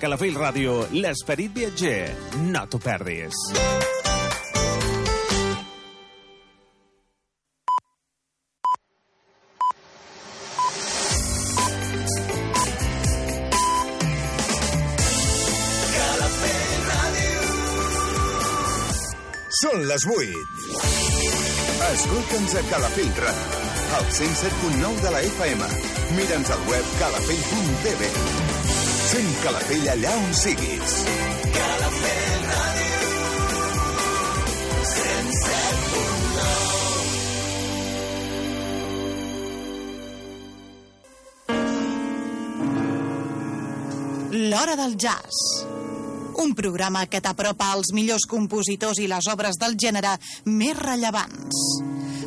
Calafell Ràdio, l'esperit viatger. No t'ho perdis. Són les 8. Escolta'ns a Calafell Ràdio, al 107.9 de la FM. Mira'ns al web calafell.tv. Sent Calafell allà on siguis. Calafell Ràdio, 107.9. L'Hora del Jazz. Un programa que t'apropa als millors compositors i les obres del gènere més rellevants.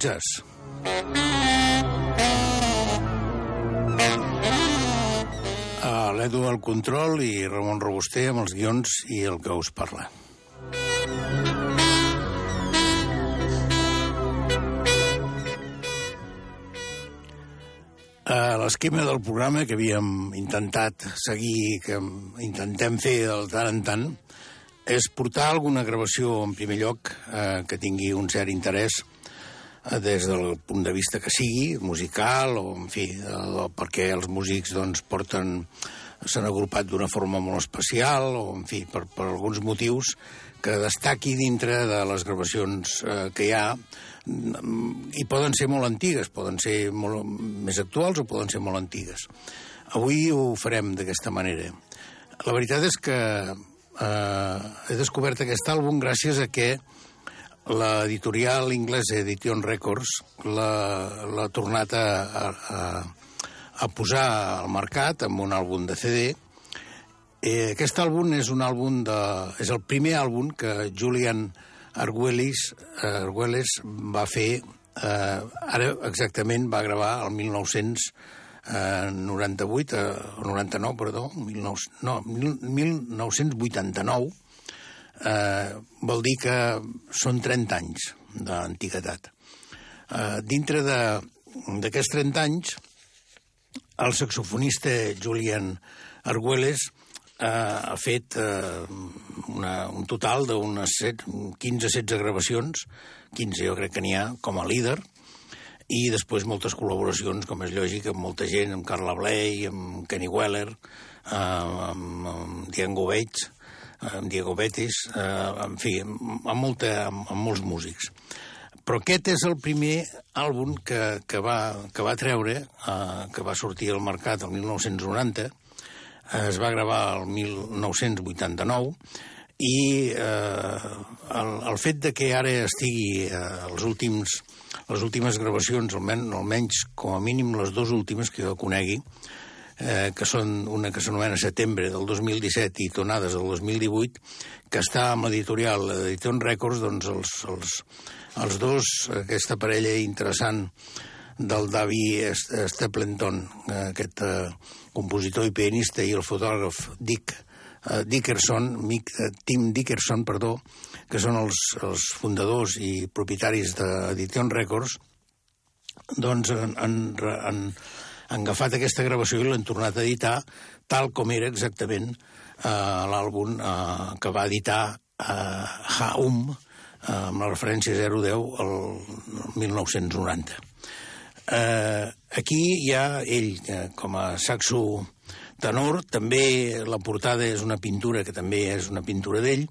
L'hora del jazz. A l'Edu al control i Ramon Robuster amb els guions i el que us parla. L'esquema del programa que havíem intentat seguir, que intentem fer de tant en tant, és portar alguna gravació en primer lloc eh, que tingui un cert interès des del punt de vista que sigui, musical, o en fi, perquè els músics doncs, porten s'han agrupat d'una forma molt especial, o en fi, per, per alguns motius que destaqui dintre de les gravacions eh, que hi ha, i poden ser molt antigues, poden ser molt més actuals o poden ser molt antigues. Avui ho farem d'aquesta manera. La veritat és que eh, he descobert aquest àlbum gràcies a que l'editorial anglesa Edition Records l'ha tornat a, a, a posar al mercat amb un àlbum de CD. Eh, aquest àlbum és un àlbum de... és el primer àlbum que Julian Arguelles, Arguelles va fer, eh, ara exactament va gravar el 1998, eh, 99, perdó, 19, no, 1989, eh, vol dir que són 30 anys d'antiguitat. Eh, dintre d'aquests 30 anys, el saxofonista Julian Arguelles eh, ha fet eh, una, un total d'unes 15-16 gravacions, 15 jo crec que n'hi ha com a líder, i després moltes col·laboracions, com és lògic, amb molta gent, amb Carla Bley, amb Kenny Weller, eh, amb, amb Diego Bates, amb Diego Betis, eh, en fi, amb, molta, amb, amb molts músics. Però aquest és el primer àlbum que, que, va, que va treure, eh, que va sortir al mercat el 1990, eh, es va gravar el 1989, i eh, el, el fet de que ara estigui eh, els últims, les últimes gravacions, almenys, almenys com a mínim les dues últimes que jo conegui, eh, que són una que s'anomena Setembre del 2017 i Tonades del 2018, que està amb l'editorial Edition Records, doncs els, els, els dos, aquesta parella interessant del Davi Stapleton, aquest eh, compositor i pianista, i el fotògraf Dick eh, Dickerson, Mick, eh, Tim Dickerson, perdó, que són els, els fundadors i propietaris d'Edition Records, doncs han, han, han, han agafat aquesta gravació i l'han tornat a editar tal com era exactament eh, l'àlbum eh, que va editar eh, Haum, amb la referència 010 al 1990. Eh, Aquí hi ha ell, eh, com a saxo tenor, també la portada és una pintura que també és una pintura d'ell,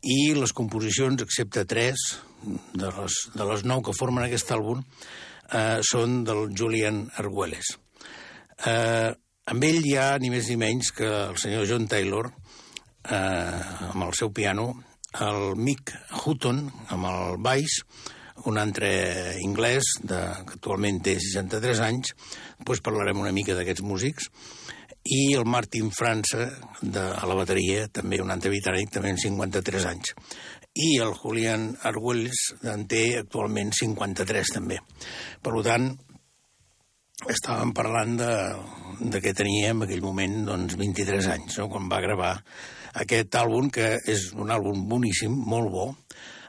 i les composicions, excepte tres de les, de les nou que formen aquest àlbum, eh, són del Julian Arguelles. Eh, amb ell hi ha ni més ni menys que el senyor John Taylor, eh, amb el seu piano, el Mick Hutton, amb el baix, un altre anglès, de, que actualment té 63 anys, després parlarem una mica d'aquests músics, i el Martin França, de, a la bateria, també un altre britànic, també amb 53 anys. I el Julian Arguelles en té actualment 53 també. Per tant, estàvem parlant de, de què tenia en aquell moment doncs, 23 anys, no? quan va gravar aquest àlbum, que és un àlbum boníssim, molt bo.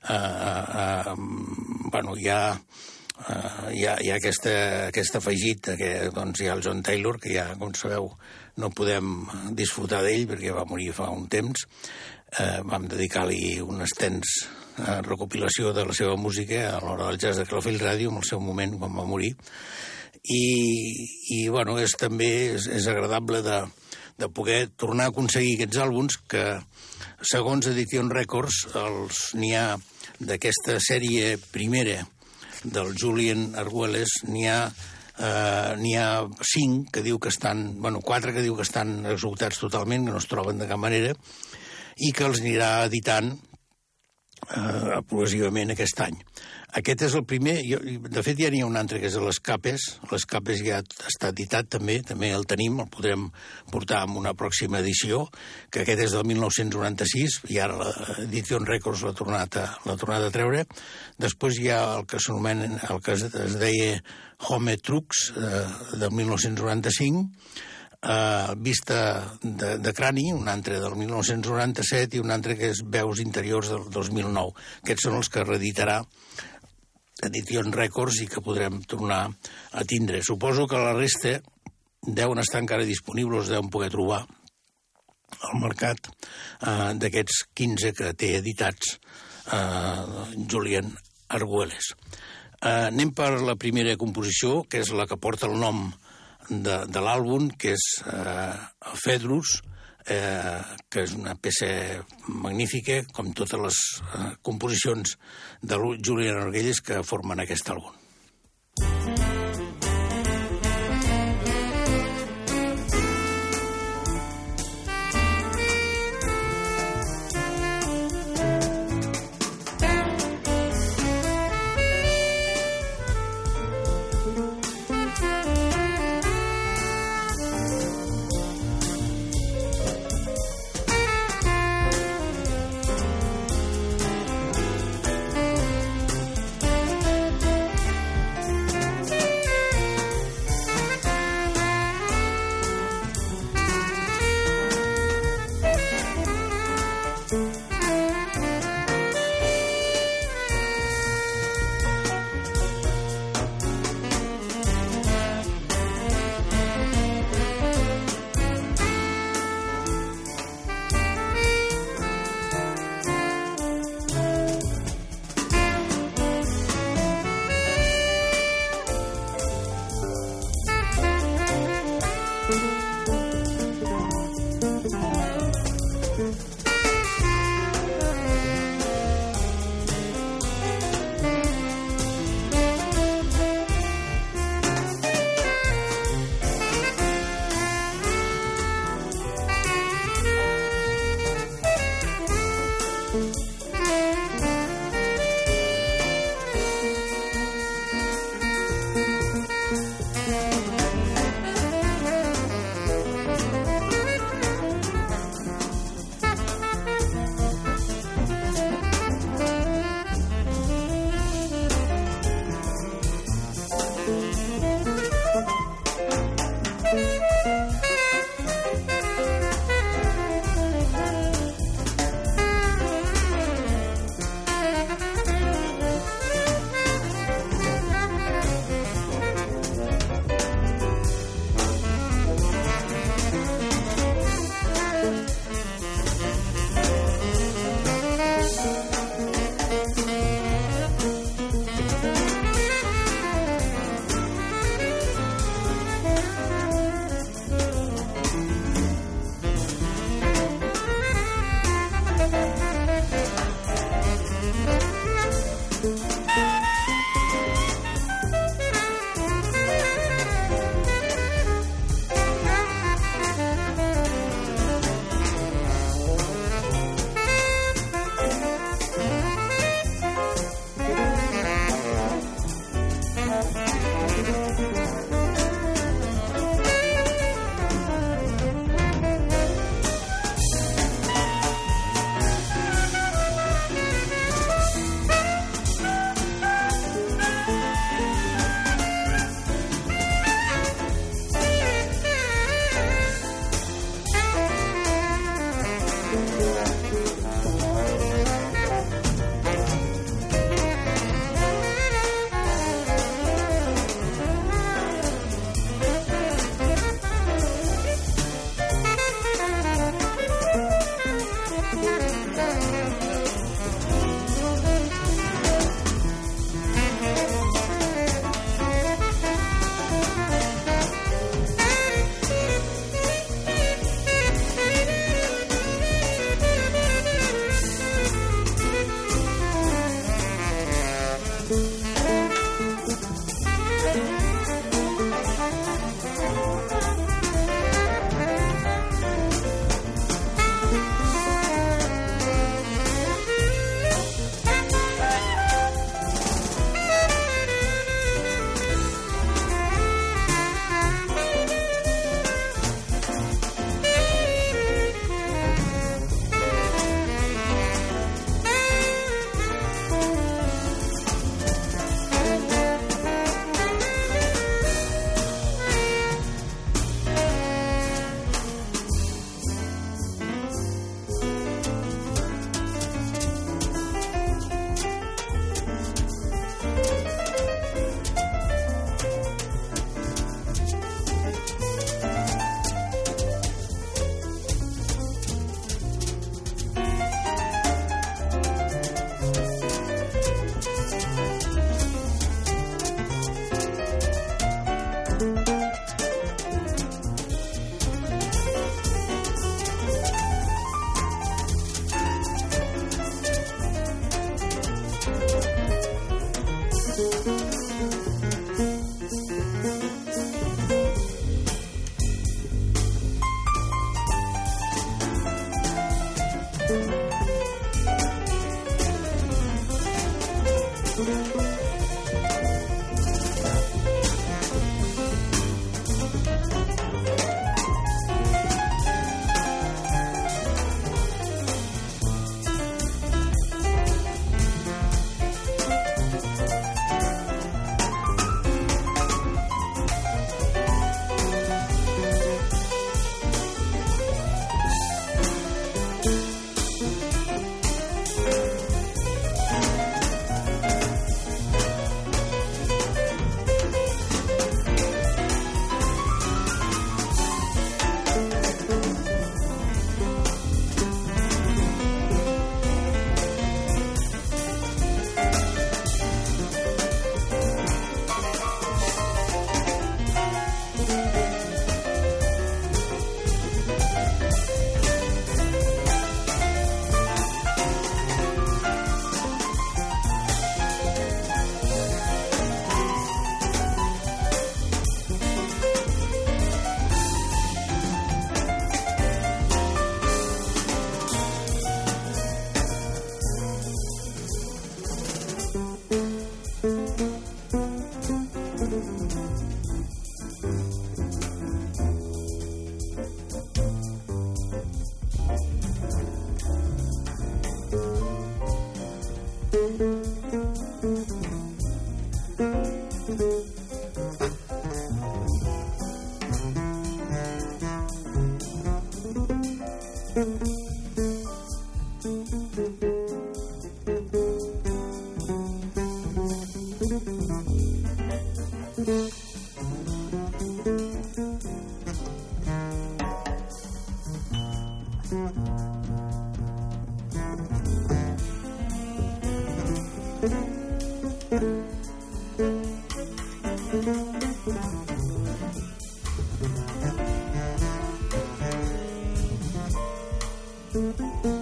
Uh, uh, uh, bueno, hi ha, uh, hi ha, hi ha aquesta, aquest afegit que doncs, hi ha el John Taylor, que ja, com sabeu, no podem disfrutar d'ell perquè va morir fa un temps. Eh, vam dedicar-li un extens eh, recopilació de la seva música a l'hora del jazz de Calafell Ràdio, en el seu moment, quan va morir. I, i bueno, és també és, és agradable de, de poder tornar a aconseguir aquests àlbums que, segons Edition Records, n'hi ha d'aquesta sèrie primera del Julian Arguelles, n'hi ha eh, n'hi ha cinc que diu que estan, bueno, quatre que diu que estan executats totalment, que no es troben de cap manera, i que els anirà editant eh, progressivament aquest any. Aquest és el primer, jo, de fet ja n'hi ha un altre que és les Capes, les Capes ja està editat també, també el tenim, el podrem portar en una pròxima edició, que aquest és del 1996, i ara l'Edition Records l'ha tornat, a, tornat a treure. Després hi ha el que s'anomena, el que es, deia Home Trucks, eh, del 1995, eh, Vista de, de crani, un altre del 1997 i un altre que és Veus interiors del 2009. Aquests són els que reeditarà Edition Records i que podrem tornar a tindre. Suposo que la resta deuen estar encara disponibles, deuen poder trobar al mercat eh, d'aquests 15 que té editats eh, Julian Arguelles. Eh, anem per la primera composició, que és la que porta el nom de, de l'àlbum, que és eh, Fedrus, eh, que és una peça magnífica, com totes les eh, composicions de Julian Arguelles que formen aquest àlbum. Música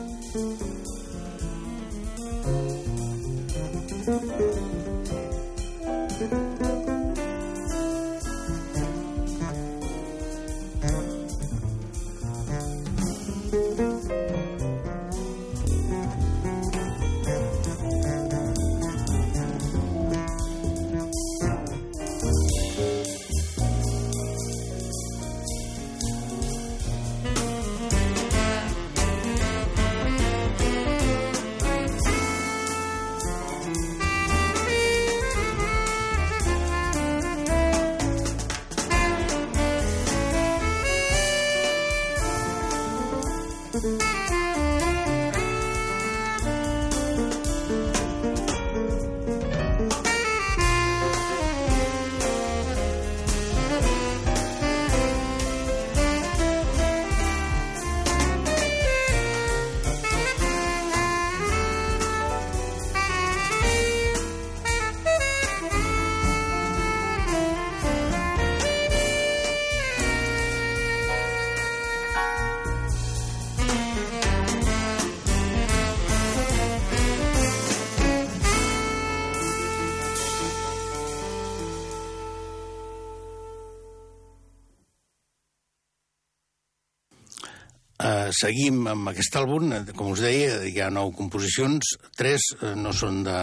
Seguim amb aquest àlbum, eh, com us deia, hi ha nou composicions, tres uh, no són de,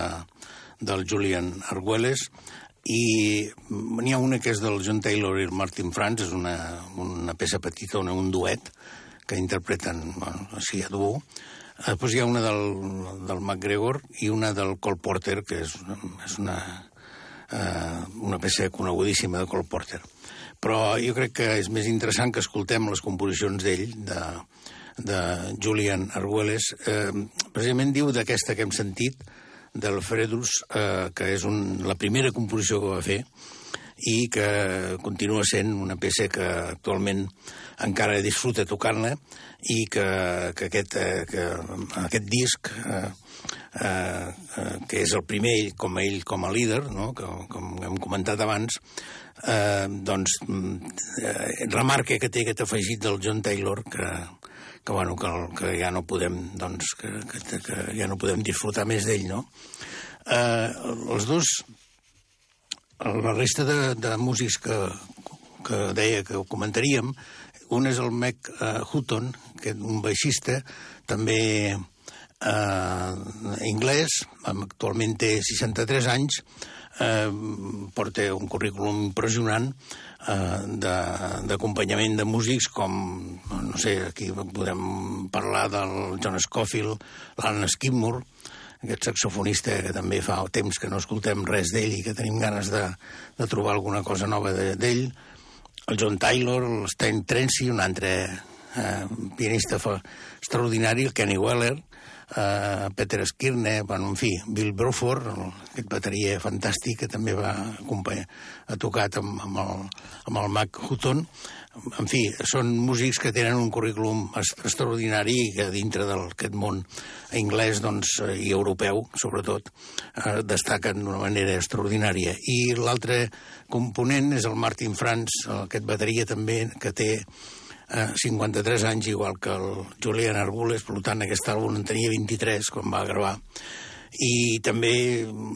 del Julian Arguelles, i n'hi ha una que és del John Taylor i el Martin Franz, és una, una peça petita, una, un duet, que interpreten, bueno, així a duo. Després hi ha una del, del McGregor i una del Cole Porter, que és, és una, uh, una peça conegudíssima de Cole Porter però jo crec que és més interessant que escoltem les composicions d'ell, de, de Julian Arguelles. Eh, precisament diu d'aquesta que hem sentit, del Fredus, eh, que és un, la primera composició que va fer, i que continua sent una peça que actualment encara disfruta tocant-la i que, que, aquest, eh, que aquest disc eh, eh, eh, que és el primer com a ell com a líder, no? que, com hem comentat abans, eh, doncs eh, remarca que té aquest afegit del John Taylor que, que, bueno, que, que ja no podem doncs, que, que, que ja no podem disfrutar més d'ell, no? Eh, els dos la resta de, de músics que, que deia que ho comentaríem, un és el Mac uh, Hutton, que és un baixista, també uh, anglès, actualment té 63 anys, uh, porta un currículum impressionant uh, d'acompanyament de, de músics com, no sé, aquí podem parlar del John Scofield, l'Alan Skidmore, aquest saxofonista que també fa temps que no escoltem res d'ell i que tenim ganes de, de trobar alguna cosa nova d'ell, el John Taylor, el Stan Trency, un altre eh, pianista extraordinari, el Kenny Weller, Peter Skirne, bueno, en fi, Bill Bruford, aquest bateria fantàstic que també va acompanyar, ha tocat amb, amb, el, amb el Mac Hutton, en fi, són músics que tenen un currículum extraordinari i que dintre d'aquest món anglès doncs, i europeu, sobretot, eh, destaquen d'una manera extraordinària. I l'altre component és el Martin Franz, aquest bateria també, que té 53 anys, igual que el Julian Arbules, per tant, aquest àlbum en tenia 23 quan va gravar. I també,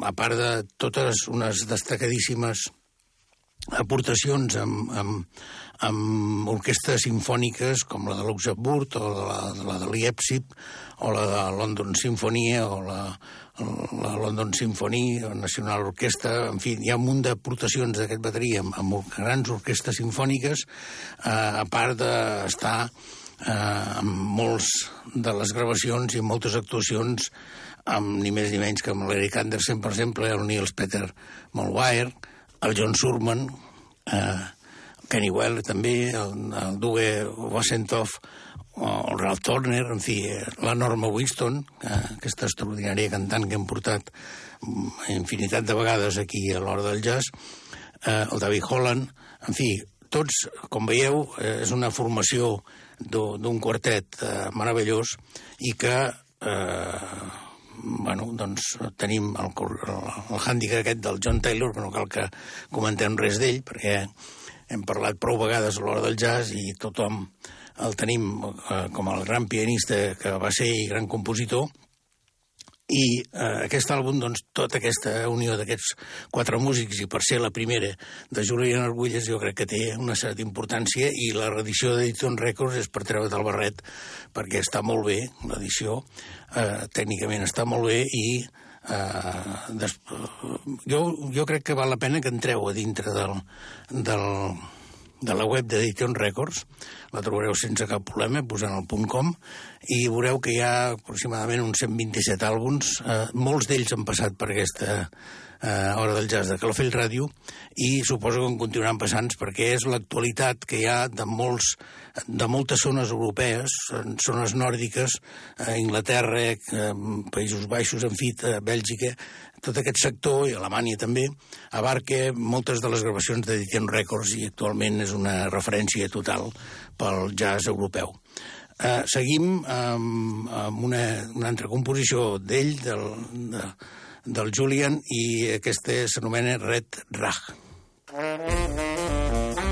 a part de totes unes destacadíssimes aportacions amb, amb, amb orquestres sinfòniques com la de Luxemburg o la, la de Leipzig o la de London Symphony o la, la London Symphony, la National Orquestra, en fi, hi ha un munt d'aportacions d'aquest bateria amb, amb grans orquestres sinfòniques, eh, a part d'estar eh, amb molts de les gravacions i moltes actuacions amb ni més ni menys que amb l'Eric Anderson, per exemple, el Niels Peter Molwire, el John Surman, eh, Kenny Well també, el, el Douwe Wassentoff, el Ralph Turner, en fi, la Norma Winston, eh, aquesta extraordinària cantant que hem portat mm, infinitat de vegades aquí a l'hora del jazz, eh, el David Holland, en fi, tots, com veieu, eh, és una formació d'un quartet eh, meravellós i que eh, bueno, doncs tenim el, el, el hàndicap aquest del John Taylor, que no cal que comentem res d'ell, perquè hem parlat prou vegades a l'hora del jazz i tothom el tenim eh, com el gran pianista que va ser i gran compositor, i eh, aquest àlbum, doncs, tota aquesta unió d'aquests quatre músics, i per ser la primera de Julian Arguelles, jo crec que té una certa importància, i la reedició d'Edition Records és per treure del barret, perquè està molt bé, l'edició, eh, tècnicament està molt bé, i Uh, des, jo, jo crec que val la pena que entreu a dintre del, del, de la web d'Edition Records, la trobareu sense cap problema, posant el punt .com, i veureu que hi ha aproximadament uns 127 àlbums, uh, molts d'ells han passat per aquesta eh, Hora del Jazz de Calafell Ràdio. I suposo que en continuaran passant perquè és l'actualitat que hi ha de, molts, de moltes zones europees, zones nòrdiques, eh, Inglaterra, eh, Països Baixos, en fi, eh, Bèlgica, tot aquest sector, i Alemanya també, abarca moltes de les gravacions d'Edition Records i actualment és una referència total pel jazz europeu. Uh, seguim amb, amb una, una altra composició d'ell, del, de, del Julian, i aquesta s'anomena Red Rag. Thank you.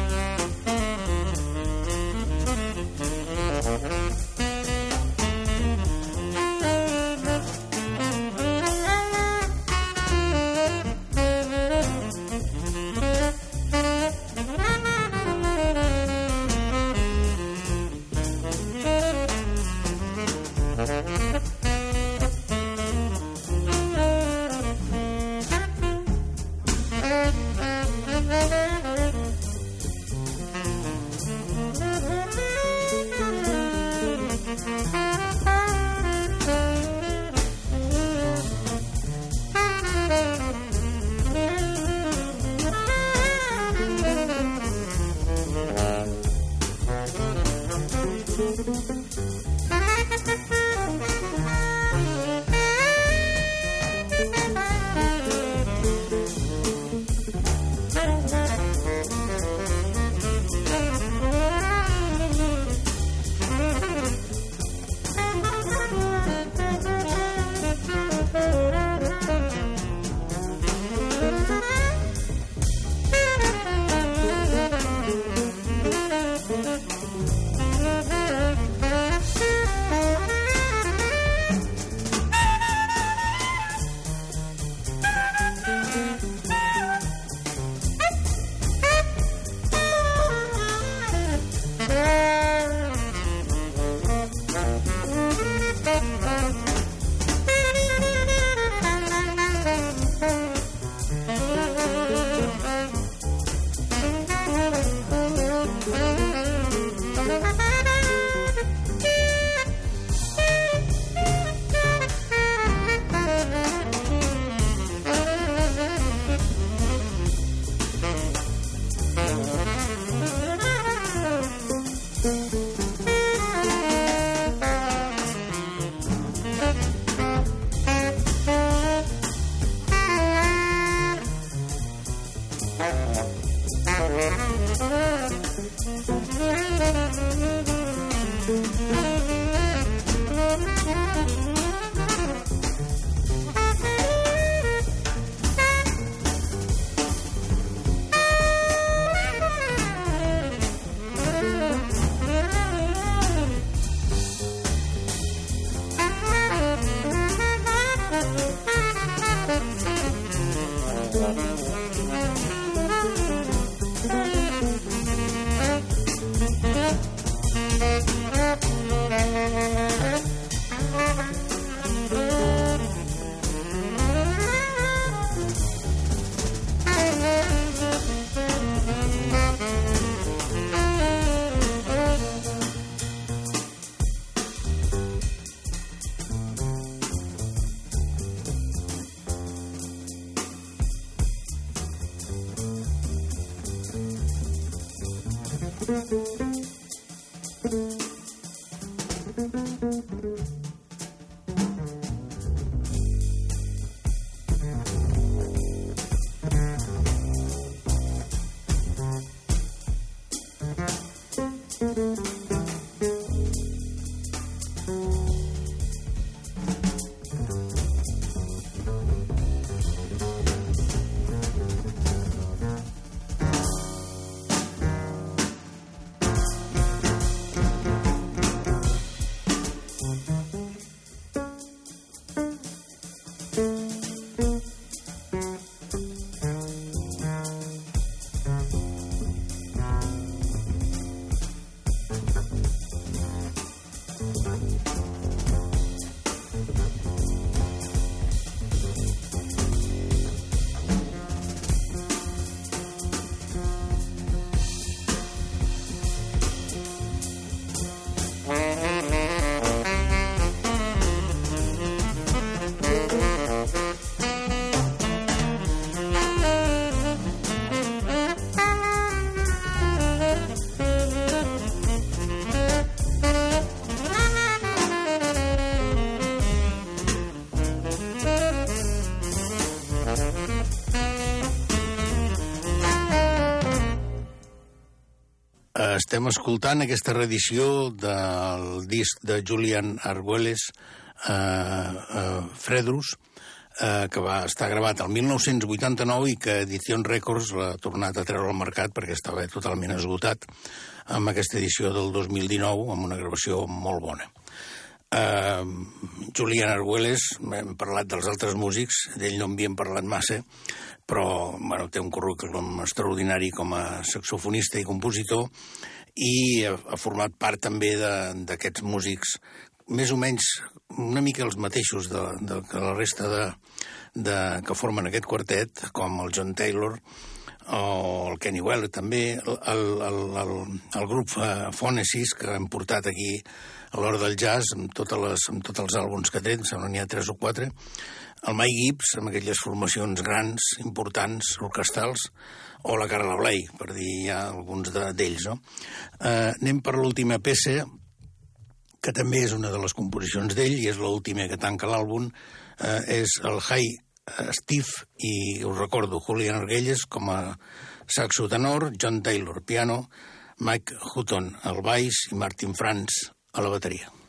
Estem escoltant aquesta reedició del disc de Julian Arguelles, eh, eh, Fredrus, eh, que va estar gravat el 1989 i que Edition Records l'ha tornat a treure al mercat perquè estava totalment esgotat amb aquesta edició del 2019 amb una gravació molt bona. Uh, Julian Arguelles, hem parlat dels altres músics, d'ell no en havíem parlat massa, però bueno, té un currículum extraordinari com a saxofonista i compositor i ha, format part també d'aquests músics més o menys una mica els mateixos de, de, de la resta de, de, que formen aquest quartet, com el John Taylor o el Kenny Weller també, el, el, el, el grup Phonesis que hem portat aquí a l'hora del jazz amb, totes les, amb tots els àlbums que té, sembla n'hi ha tres o quatre, el Mike Gibbs amb aquelles formacions grans, importants, orquestals, o la Carla Blay, per dir ja alguns d'ells, no? Eh, anem per l'última peça, que també és una de les composicions d'ell, i és l'última que tanca l'àlbum, eh, és el High Steve, i us recordo, Julian Arguelles com a saxo tenor, John Taylor, piano, Mike Hutton al baix i Martin Franz a la bateria.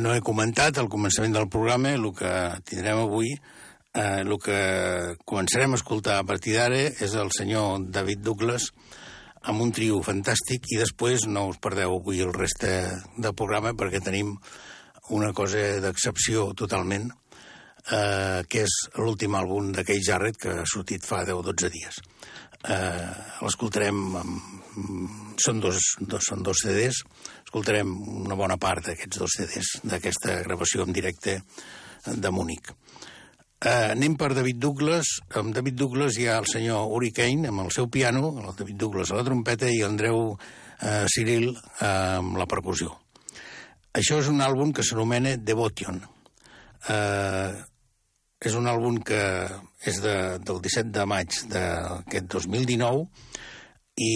No he comentat al començament del programa el que tindrem avui. Eh, el que començarem a escoltar a partir d'ara és el senyor David Douglas amb un trio fantàstic i després no us perdeu avui el reste del programa perquè tenim una cosa d'excepció totalment eh, que és l'últim àlbum d'aquell Jarret que ha sortit fa 10 o 12 dies. Eh, L'escoltarem, són, dos, dos, són dos CDs, escoltarem una bona part d'aquests dos CDs d'aquesta gravació en directe de Múnich. Eh, anem per David Douglas. Amb David Douglas hi ha el senyor Uri Kane amb el seu piano, el David Douglas a la trompeta i Andreu eh, Cyril eh, amb la percussió. Això és un àlbum que s'anomena Devotion. Eh, és un àlbum que és de, del 17 de maig d'aquest 2019 i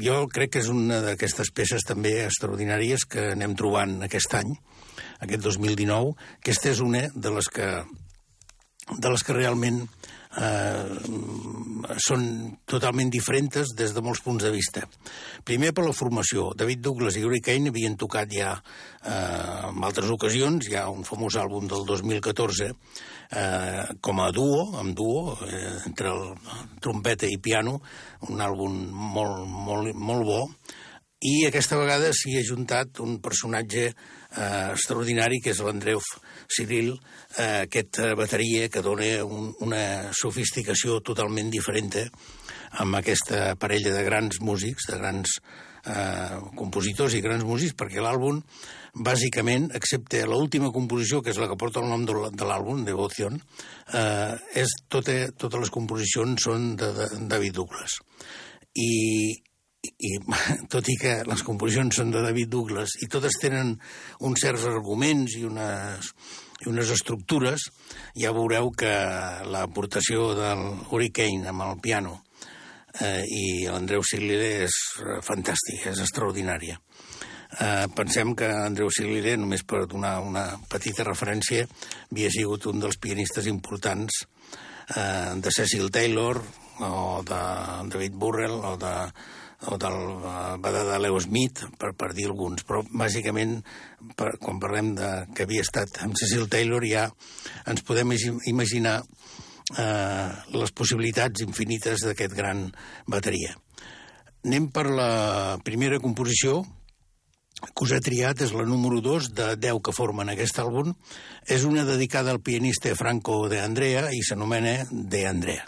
jo crec que és una d'aquestes peces també extraordinàries que anem trobant aquest any, aquest 2019. Aquesta és una de les que, de les que realment eh, són totalment diferents des de molts punts de vista. Primer per la formació. David Douglas i Uri Kane havien tocat ja eh, en altres ocasions, hi ha un famós àlbum del 2014 eh, com a duo, amb duo, eh, entre el trompeta i piano, un àlbum molt, molt, molt bo, i aquesta vegada s'hi ha juntat un personatge eh, extraordinari que és l'Andreu Cyril, eh, aquesta bateria que dona un, una sofisticació totalment diferent eh, amb aquesta parella de grans músics, de grans eh, compositors i grans músics, perquè l'àlbum, bàsicament, excepte l'última composició, que és la que porta el nom de l'àlbum, Devotion, eh, és tota, totes les composicions són de, de David Douglas. I, i tot i que les composicions són de David Douglas i totes tenen uns certs arguments i unes, i unes estructures, ja veureu que l'aportació del Hurricane amb el piano eh, i l'Andreu Siglire és fantàstica, és extraordinària. Eh, pensem que Andreu Siglire, només per donar una petita referència, havia sigut un dels pianistes importants eh, de Cecil Taylor o de David Burrell o de o del uh, de Leo Smith, per, per dir alguns, però bàsicament per, quan parlem de que havia estat amb Cecil Taylor ja ens podem imaginar eh, les possibilitats infinites d'aquest gran bateria. Anem per la primera composició, que us he triat és la número 2 de 10 que formen aquest àlbum. És una dedicada al pianista Franco de Andrea i s'anomena De Andrea.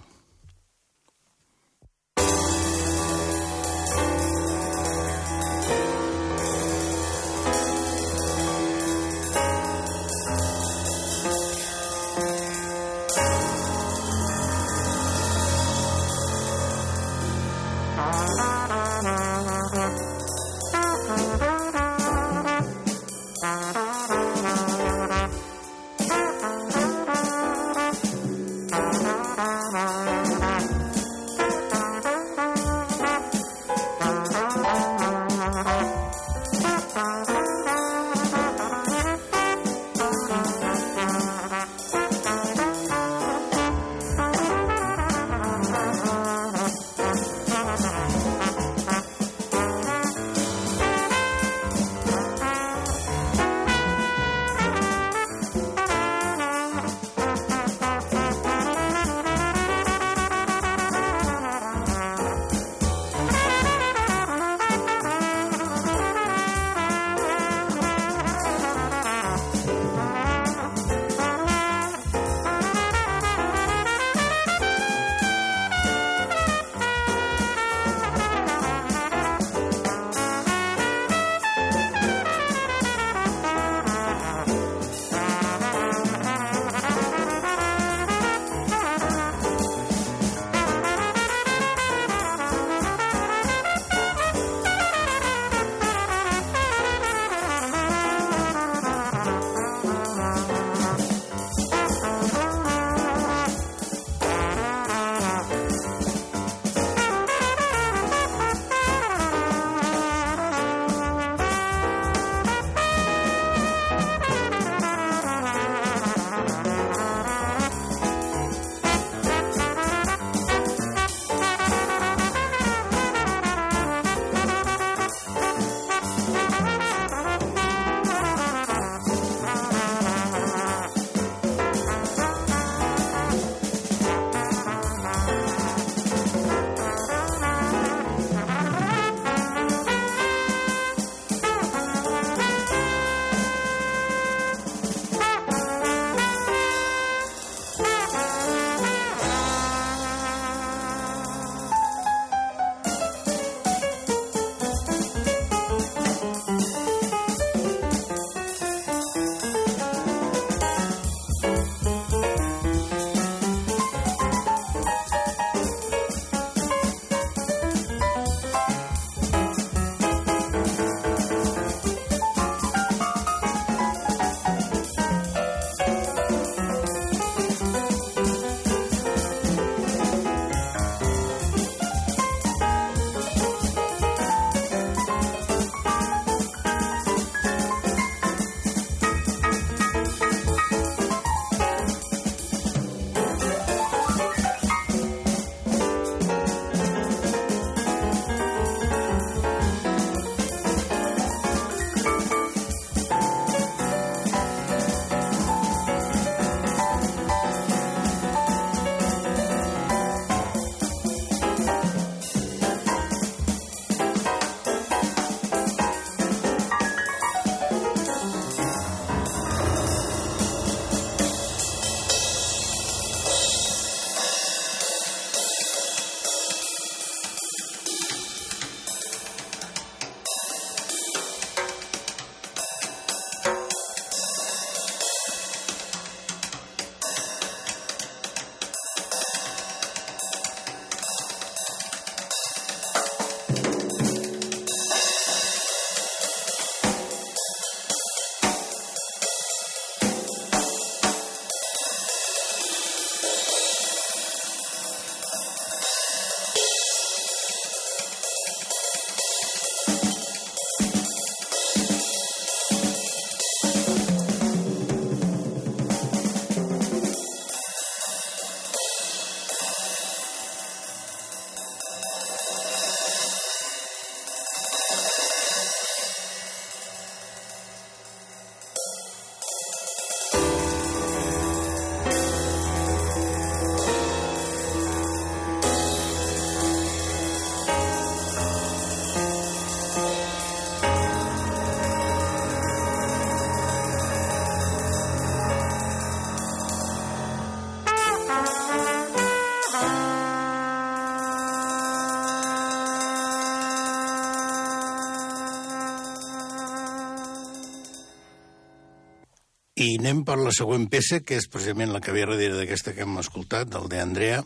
I anem per la següent peça, que és precisament la que ve darrere d'aquesta que hem escoltat, del de Andrea,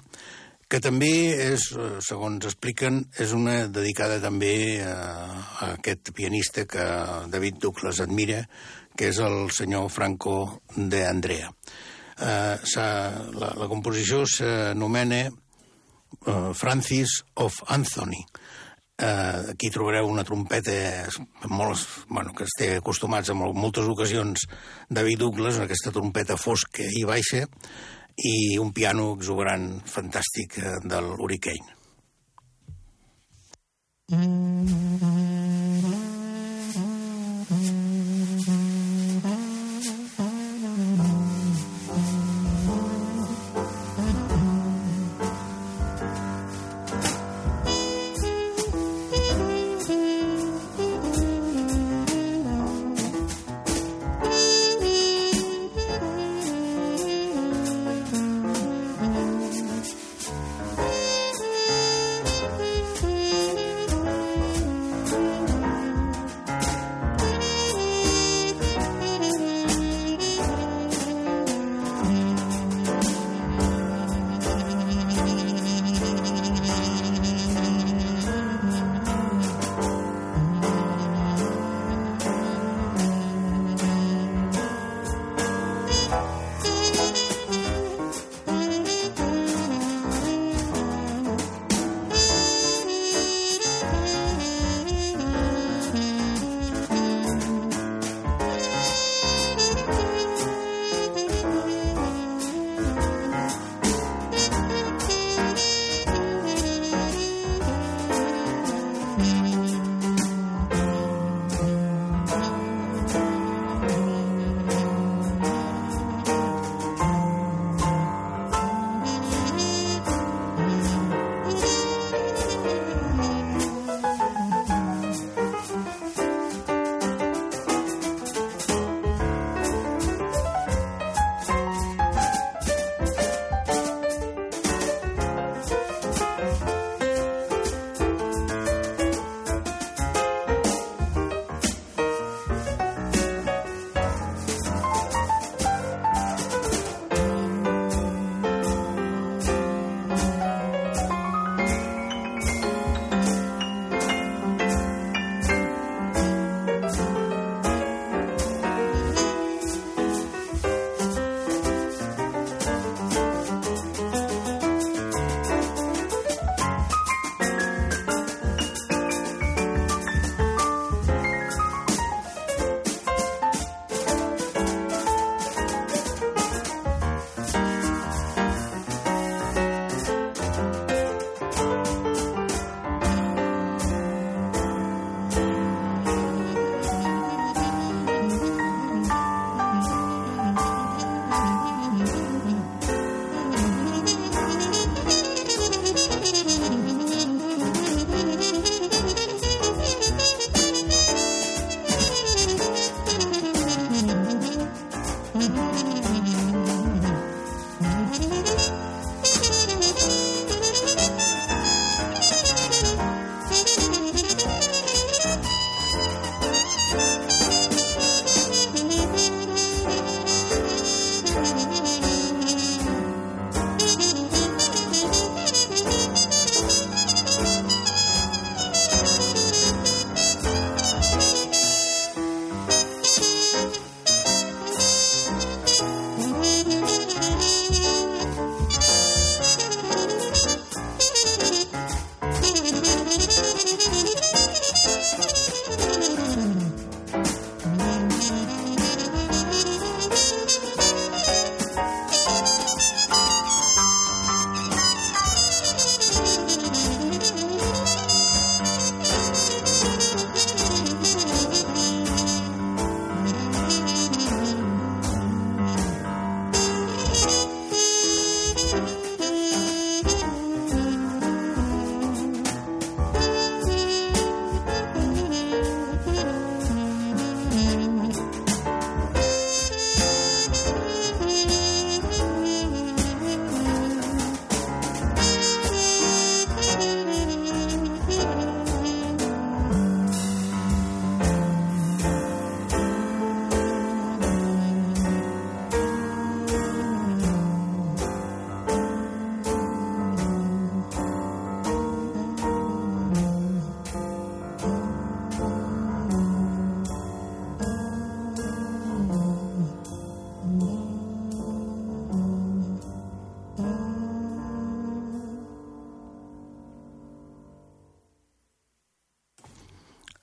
que també és, eh, segons expliquen, és una dedicada també a, a aquest pianista que David Douglas admira, que és el senyor Franco de Andrea. Eh, la, la composició s'anomena uh, Francis of Anthony. Eh, aquí trobareu una trompeta molt, bueno, que esté acostumats en moltes ocasions David Douglas, aquesta trompeta fosca i baixa, i un piano exuberant fantàstic eh, de l'Hurricane. Mm -hmm.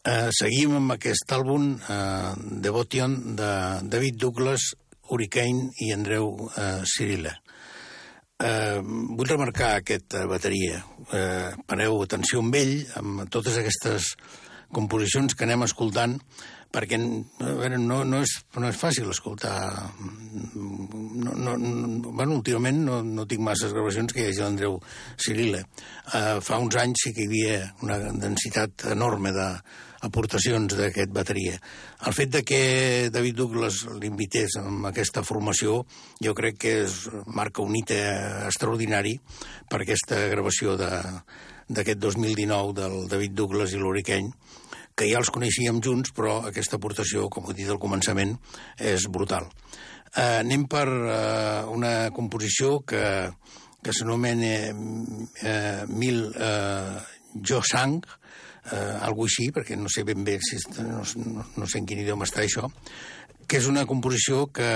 Eh, seguim amb aquest àlbum, eh, Devotion, de David Douglas, Hurricane i Andreu eh, Cirilla. Eh, vull remarcar aquesta bateria. Eh, pareu atenció amb ell, amb totes aquestes composicions que anem escoltant, perquè veure, no, no, és, no és fàcil escoltar... No, no, no, bueno, últimament no, no tinc masses gravacions que hi hagi l'Andreu Cirilla. Uh, fa uns anys sí que hi havia una densitat enorme d'aportacions d'aquest bateria. El fet de que David Douglas l'invités amb aquesta formació jo crec que és, marca un hit extraordinari per aquesta gravació d'aquest 2019 del David Douglas i l'Hurricane que ja els coneixíem junts, però aquesta aportació, com he dit al començament, és brutal. Eh, anem per eh, una composició que, que s'anomena eh, Mil eh, Jo Sang, eh, algo així, perquè no sé ben bé si no, no, no sé en quin idioma està això, que és una composició que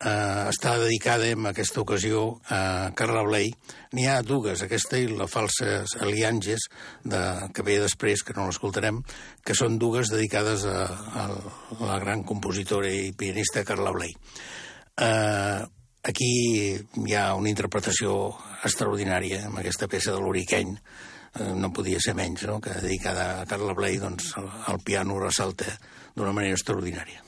eh, està dedicada en aquesta ocasió a Carla Bley. N'hi ha dues, aquesta i la falsa Alianges, de, que ve després, que no l'escoltarem, que són dues dedicades a, a la gran compositora i pianista Carla Bley. Eh, aquí hi ha una interpretació extraordinària amb aquesta peça de l'Hurricane, eh, no podia ser menys, no? que dedicada a Carla Bley, doncs el, el piano ressalta d'una manera extraordinària.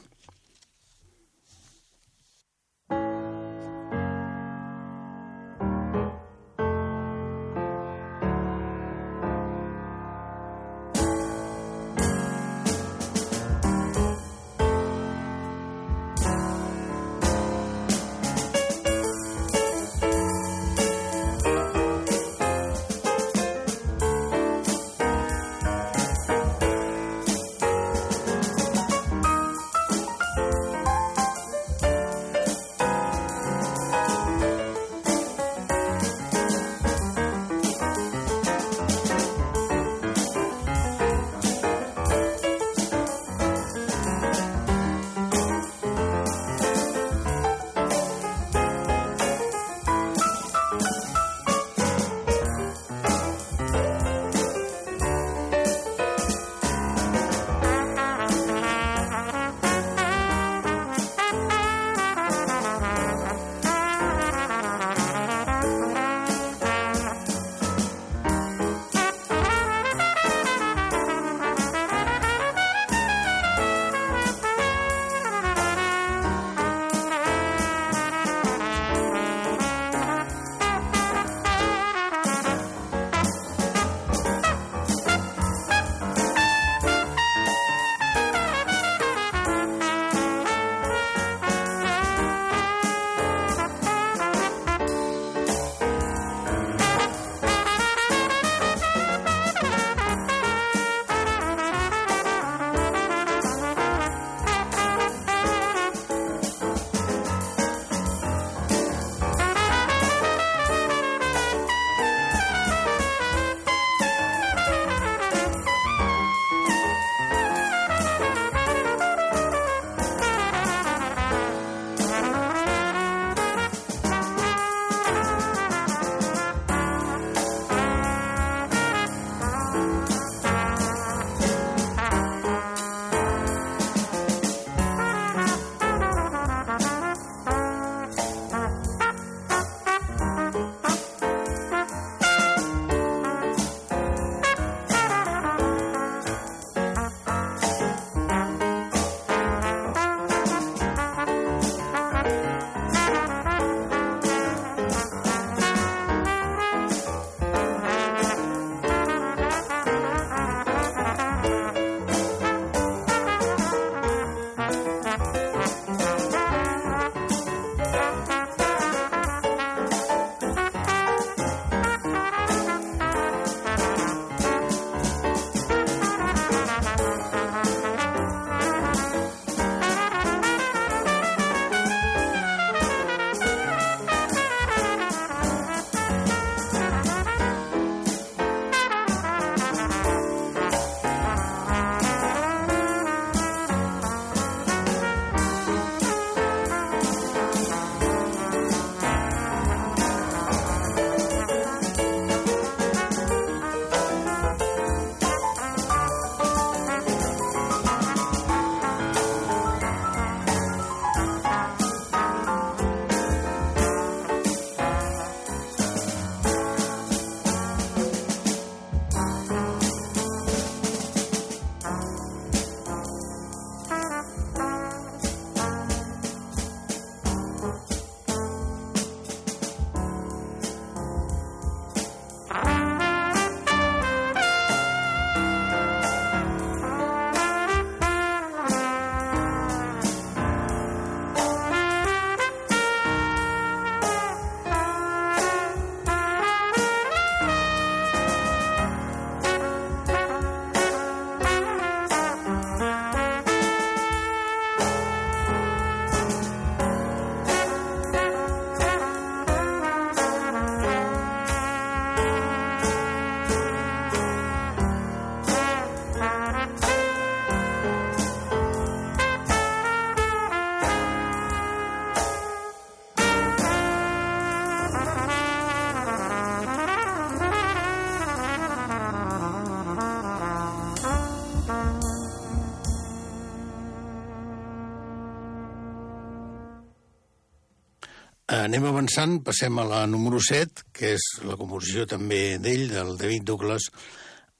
Anem avançant, passem a la número 7, que és la composició també d'ell, del David Douglas,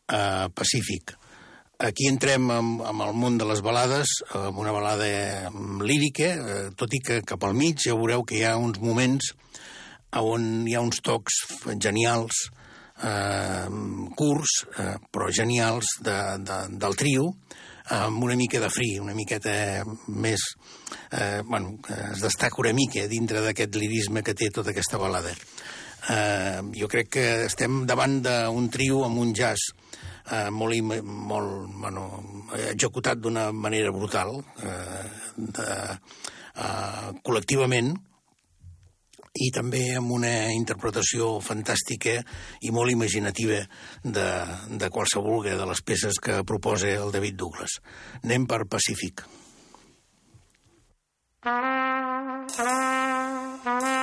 eh, Pacífic. Aquí entrem amb, amb el món de les balades, amb una balada lírica, eh, tot i que cap al mig ja veureu que hi ha uns moments on hi ha uns tocs genials, eh, curts, eh, però genials de, de, del trio, amb una mica de fri, una miqueta més... Eh, bueno, es destaca una mica dintre d'aquest lirisme que té tota aquesta balada. Eh, jo crec que estem davant d'un trio amb un jazz eh, molt, molt bueno, executat d'una manera brutal, eh, de, eh, col·lectivament, i també amb una interpretació fantàstica i molt imaginativa de, de qualsevol de les peces que proposa el David Douglas. Anem per Pacífic. Ah, ah, ah, ah.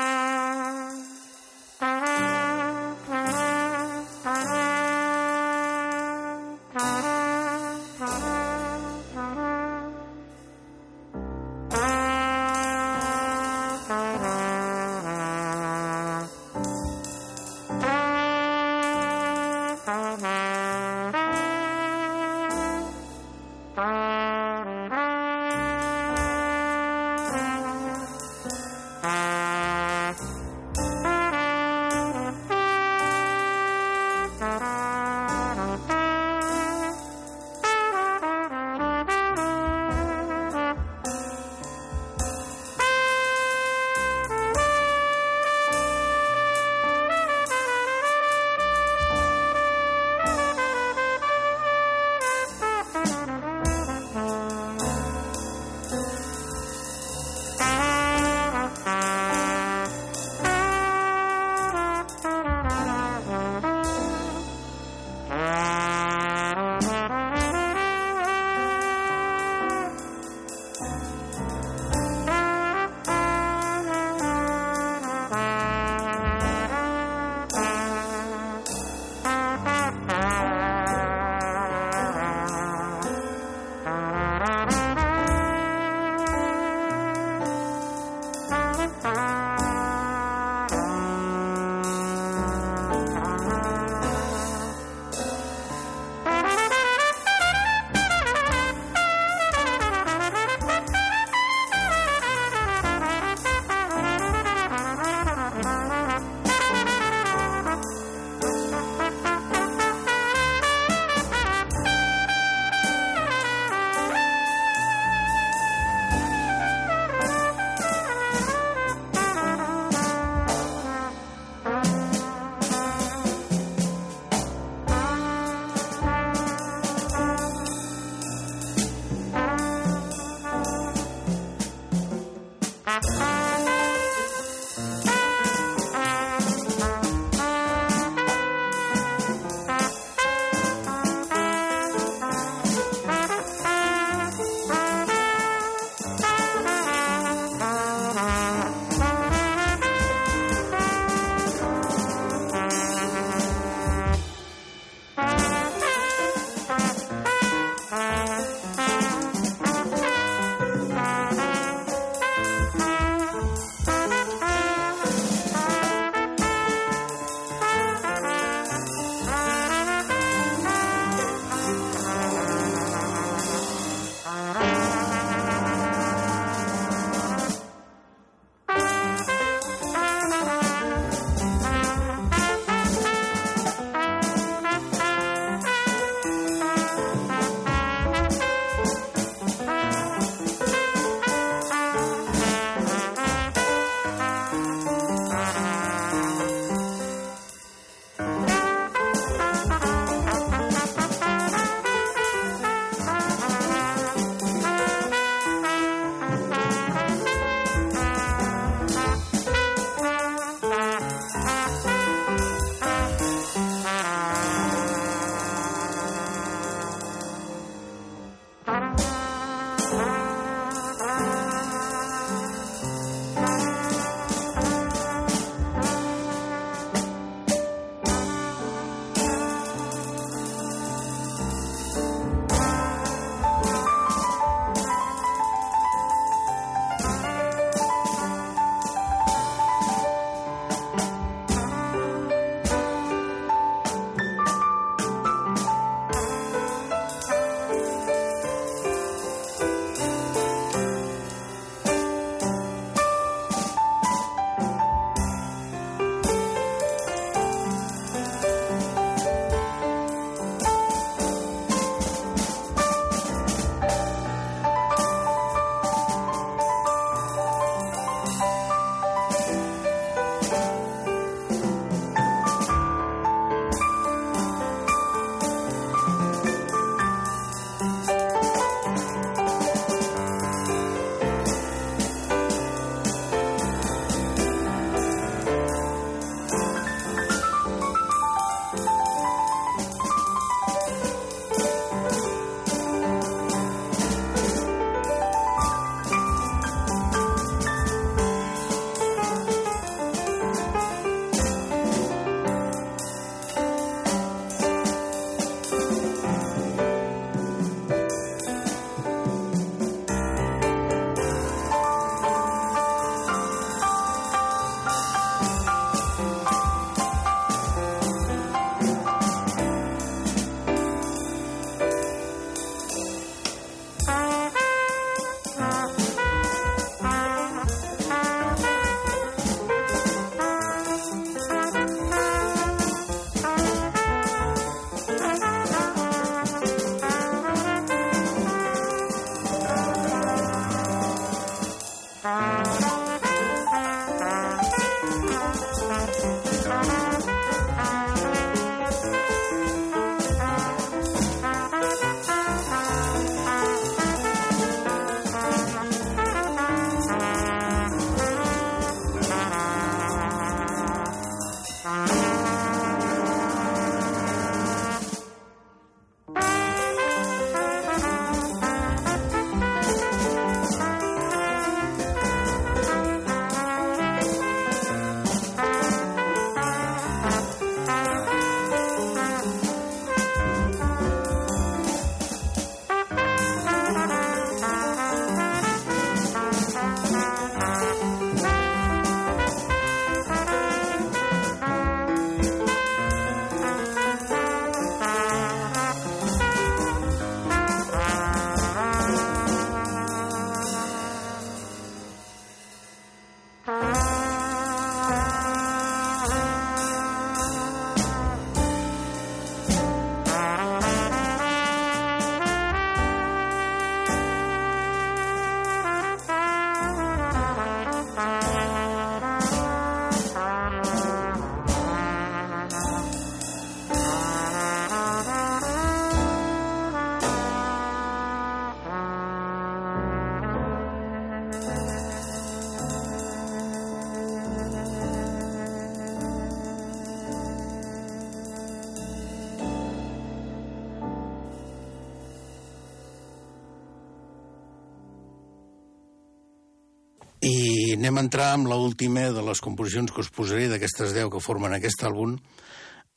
Anem a entrar amb l'última de les composicions que us posaré d'aquestes 10 que formen aquest àlbum.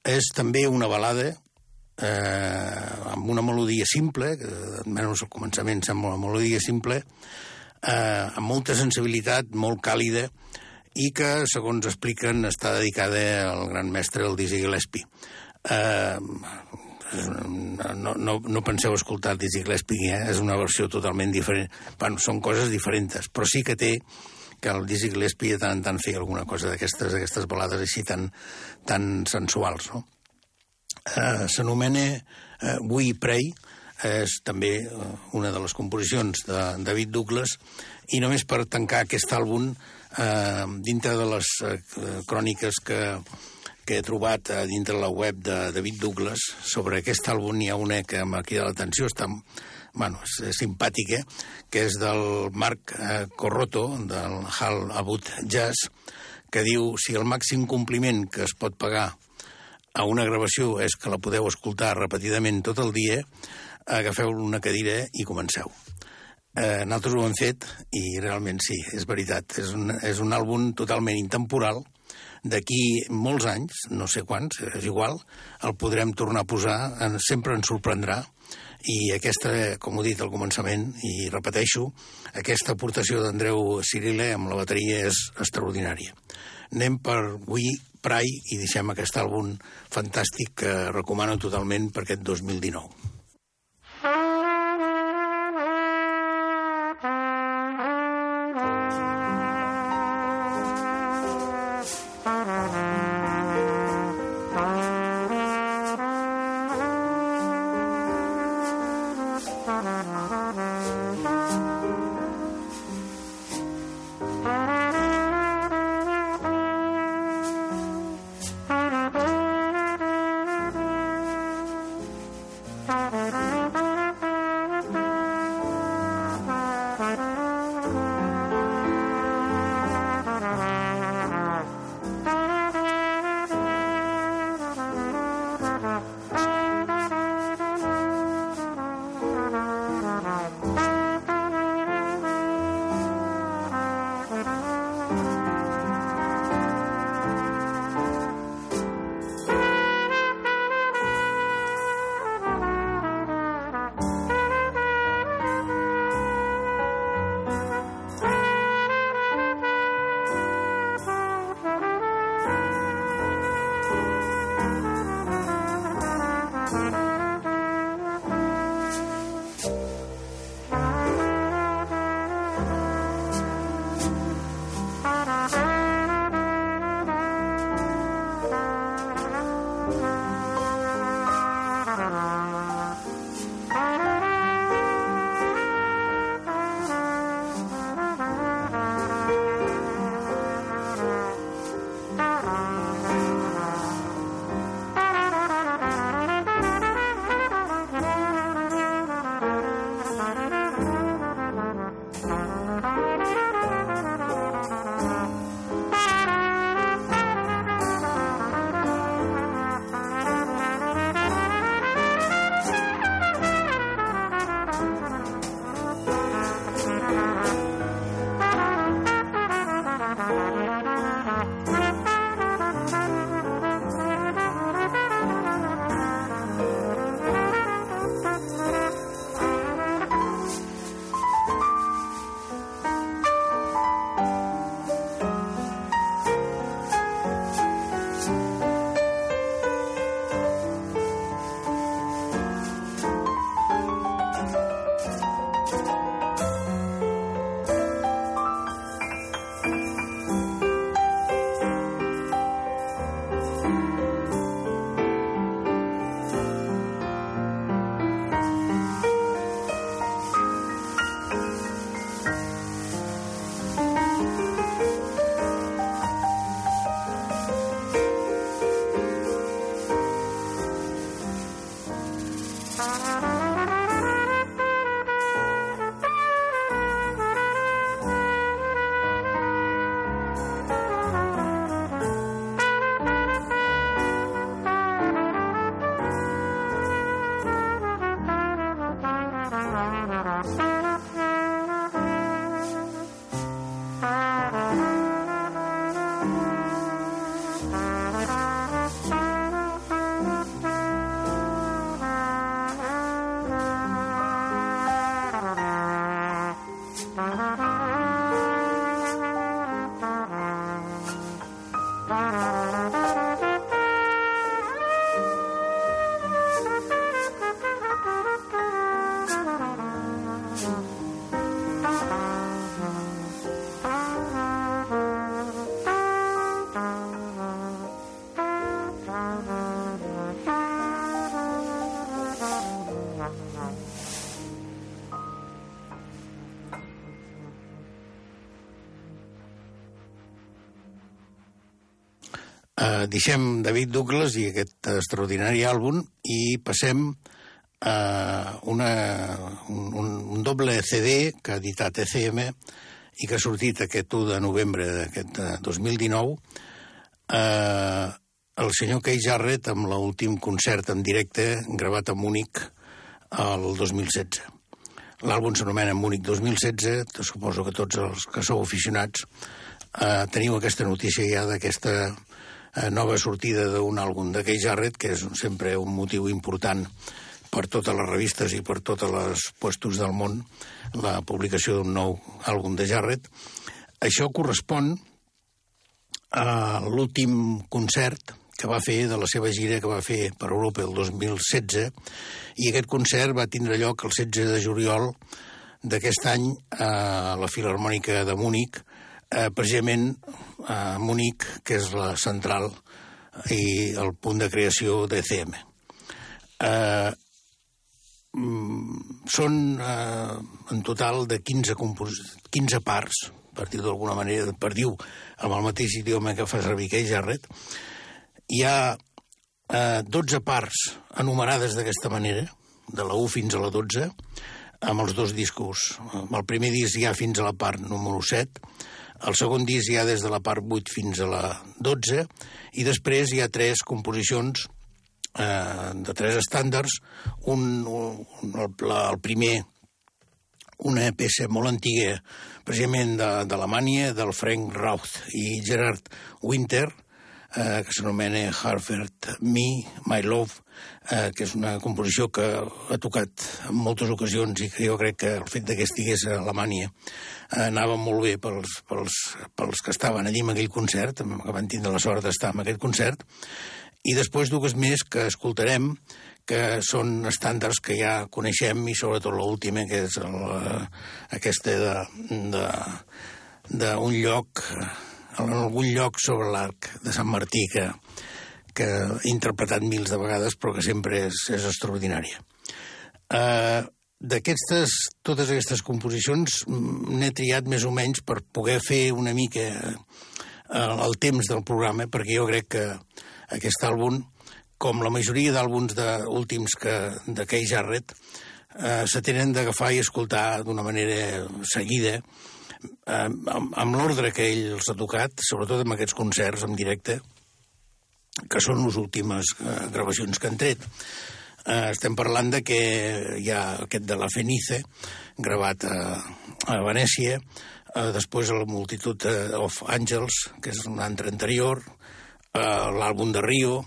És també una balada eh, amb una melodia simple, que almenys al començament sembla una melodia simple, eh, amb molta sensibilitat, molt càlida, i que, segons expliquen, està dedicada al gran mestre, el Dizzy Gillespie. Eh, no, no, no penseu escoltar Dizzy Gillespie, eh? és una versió totalment diferent. Bueno, són coses diferents, però sí que té que el Dizzy Gillespie de tant en tant feia alguna cosa d'aquestes aquestes balades així tan, tan sensuals. No? Eh, S'anomena eh, We Pray, és també eh, una de les composicions de David Douglas, i només per tancar aquest àlbum, eh, dintre de les eh, cròniques que, que he trobat a dintre la web de David Douglas sobre aquest àlbum hi ha una que m'ha cridat l'atenció, està bueno, és, és simpàtica, que és del Marc eh, Corroto, del Hal Abut Jazz, que diu si el màxim compliment que es pot pagar a una gravació és que la podeu escoltar repetidament tot el dia, agafeu una cadira i comenceu. Eh, nosaltres ho hem fet i realment sí, és veritat. És un, és un àlbum totalment intemporal. D'aquí molts anys, no sé quants, és igual, el podrem tornar a posar, sempre ens sorprendrà. I aquesta, com ho he dit al començament, i repeteixo, aquesta aportació d'Andreu Cirile amb la bateria és extraordinària. Anem per We Pray i deixem aquest àlbum fantàstic que recomano totalment per aquest 2019. Deixem David Douglas i aquest extraordinari àlbum i passem a una, un, un doble CD que ha editat ECM i que ha sortit aquest 1 de novembre d'aquest 2019 eh, el senyor Kay Jarrett amb l'últim concert en directe gravat a Múnich el 2016. L'àlbum s'anomena Múnich 2016, suposo que tots els que sou aficionats eh, teniu aquesta notícia ja d'aquesta eh, nova sortida d'un àlbum de Kay Jarrett, que és sempre un motiu important per totes les revistes i per totes les puestos del món, la publicació d'un nou àlbum de Jarrett. Això correspon a l'últim concert que va fer de la seva gira que va fer per Europa el 2016 i aquest concert va tindre lloc el 16 de juliol d'aquest any a la Filarmònica de Múnich, eh, precisament a Múnich, que és la central i el punt de creació d'ECM. Eh, mm, són eh, en total de 15, 15 parts, per dir d'alguna manera, per dir amb el mateix idioma que fa servir Kay Jarrett, hi ha eh, 12 parts enumerades d'aquesta manera, de la 1 fins a la 12, amb els dos discos. El primer disc hi ha fins a la part número 7, el segon disc hi ha des de la part 8 fins a la 12, i després hi ha tres composicions eh, de tres estàndards, un, un, el, el primer una peça molt antiga, precisament d'Alemanya, de, del Frank Rauth i Gerard Winter, eh, que s'anomena Harvard Me, My Love, eh, que és una composició que ha tocat en moltes ocasions i que jo crec que el fet que estigués a Alemanya eh, anava molt bé pels, pels, pels que estaven allí en aquell concert, que van tindre la sort d'estar en aquest concert, i després dues més que escoltarem, que són estàndards que ja coneixem i sobretot l'última, que és el, aquesta d'un lloc en algun lloc sobre l'arc de Sant Martí que, que he interpretat mils de vegades però que sempre és, és extraordinària. Uh, D'aquestes, totes aquestes composicions n'he triat més o menys per poder fer una mica uh, el temps del programa, perquè jo crec que aquest àlbum, com la majoria d'àlbums últims que, de Kay Jarrett, eh, se tenen d'agafar i escoltar d'una manera seguida, eh, amb, amb l'ordre que ell els ha tocat, sobretot amb aquests concerts en directe, que són les últimes eh, gravacions que han tret. Eh, estem parlant de que hi ha aquest de la Fenice, gravat a, a Venècia, eh, després la multitud of Angels, que és un altre anterior, eh, l'àlbum de Rio,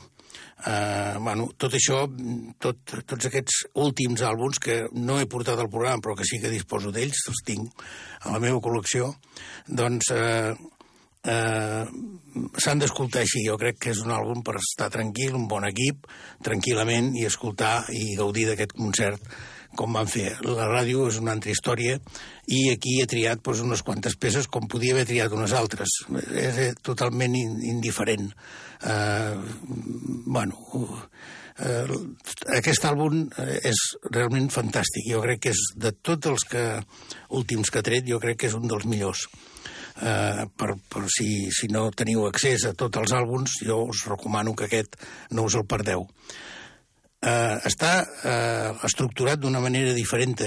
Uh, bueno, tot això, tot, tots aquests últims àlbums que no he portat al programa però que sí que disposo d'ells, els tinc a la meva col·lecció, doncs uh, uh, s'han d'escoltar així. Jo crec que és un àlbum per estar tranquil, un bon equip, tranquil·lament, i escoltar i gaudir d'aquest concert com van fer. La ràdio és una altra història i aquí he triat doncs, unes quantes peces com podia haver triat unes altres. És eh, totalment indiferent. Uh, bueno, uh, aquest àlbum és realment fantàstic. Jo crec que és de tots els que, últims que ha tret, jo crec que és un dels millors. Uh, per, per si, si no teniu accés a tots els àlbums, jo us recomano que aquest no us el perdeu eh, està eh, estructurat d'una manera diferent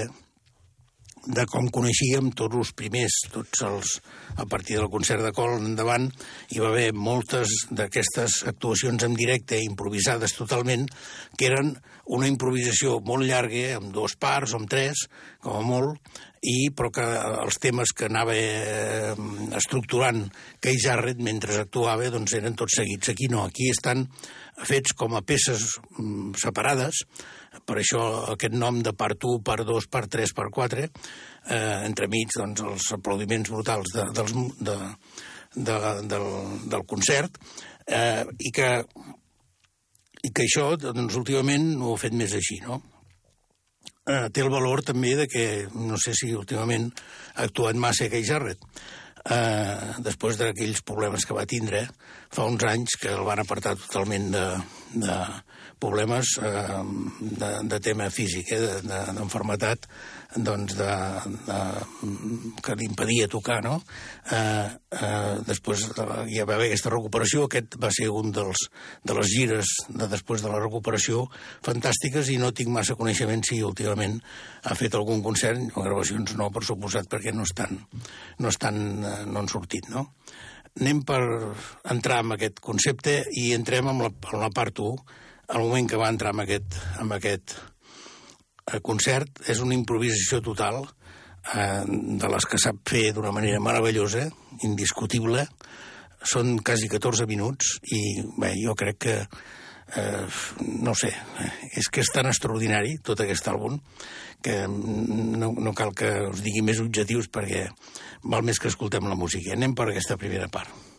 de com coneixíem tots els primers, tots els, a partir del concert de Col endavant, hi va haver moltes d'aquestes actuacions en directe, improvisades totalment, que eren una improvisació molt llarga, amb dos parts o amb tres, com a molt, i, però que els temes que anava eh, estructurant Kay Jarrett mentre actuava doncs eren tots seguits. Aquí no, aquí estan fets com a peces mm, separades, per això aquest nom de part 1, part 2, part 3, part 4, eh, entremig doncs, els aplaudiments brutals de, dels, de, de, del, del concert, eh, i, que, i que això, doncs, últimament ho ha fet més així, no? Eh, té el valor també de que, no sé si últimament ha actuat massa Kay Jarrett, eh, després d'aquells problemes que va tindre fa uns anys que el van apartar totalment de, de problemes eh, de, de tema físic, eh, d'enfermetat de, doncs de, de, que li impedia tocar, no? Eh, eh, després hi va haver aquesta recuperació, aquest va ser un dels, de les gires de després de la recuperació fantàstiques i no tinc massa coneixement si últimament ha fet algun concert, o gravacions no, per suposat, perquè no estan, no estan, eh, no han sortit, no? Anem per entrar en aquest concepte i entrem en la, en la part 1, el moment que va entrar en aquest, en aquest eh, concert és una improvisació total eh, de les que sap fer d'una manera meravellosa, indiscutible. Són quasi 14 minuts i bé, jo crec que eh, no sé, és que és tan extraordinari tot aquest àlbum que no, no cal que us digui més objectius perquè val més que escoltem la música. Anem per aquesta primera part.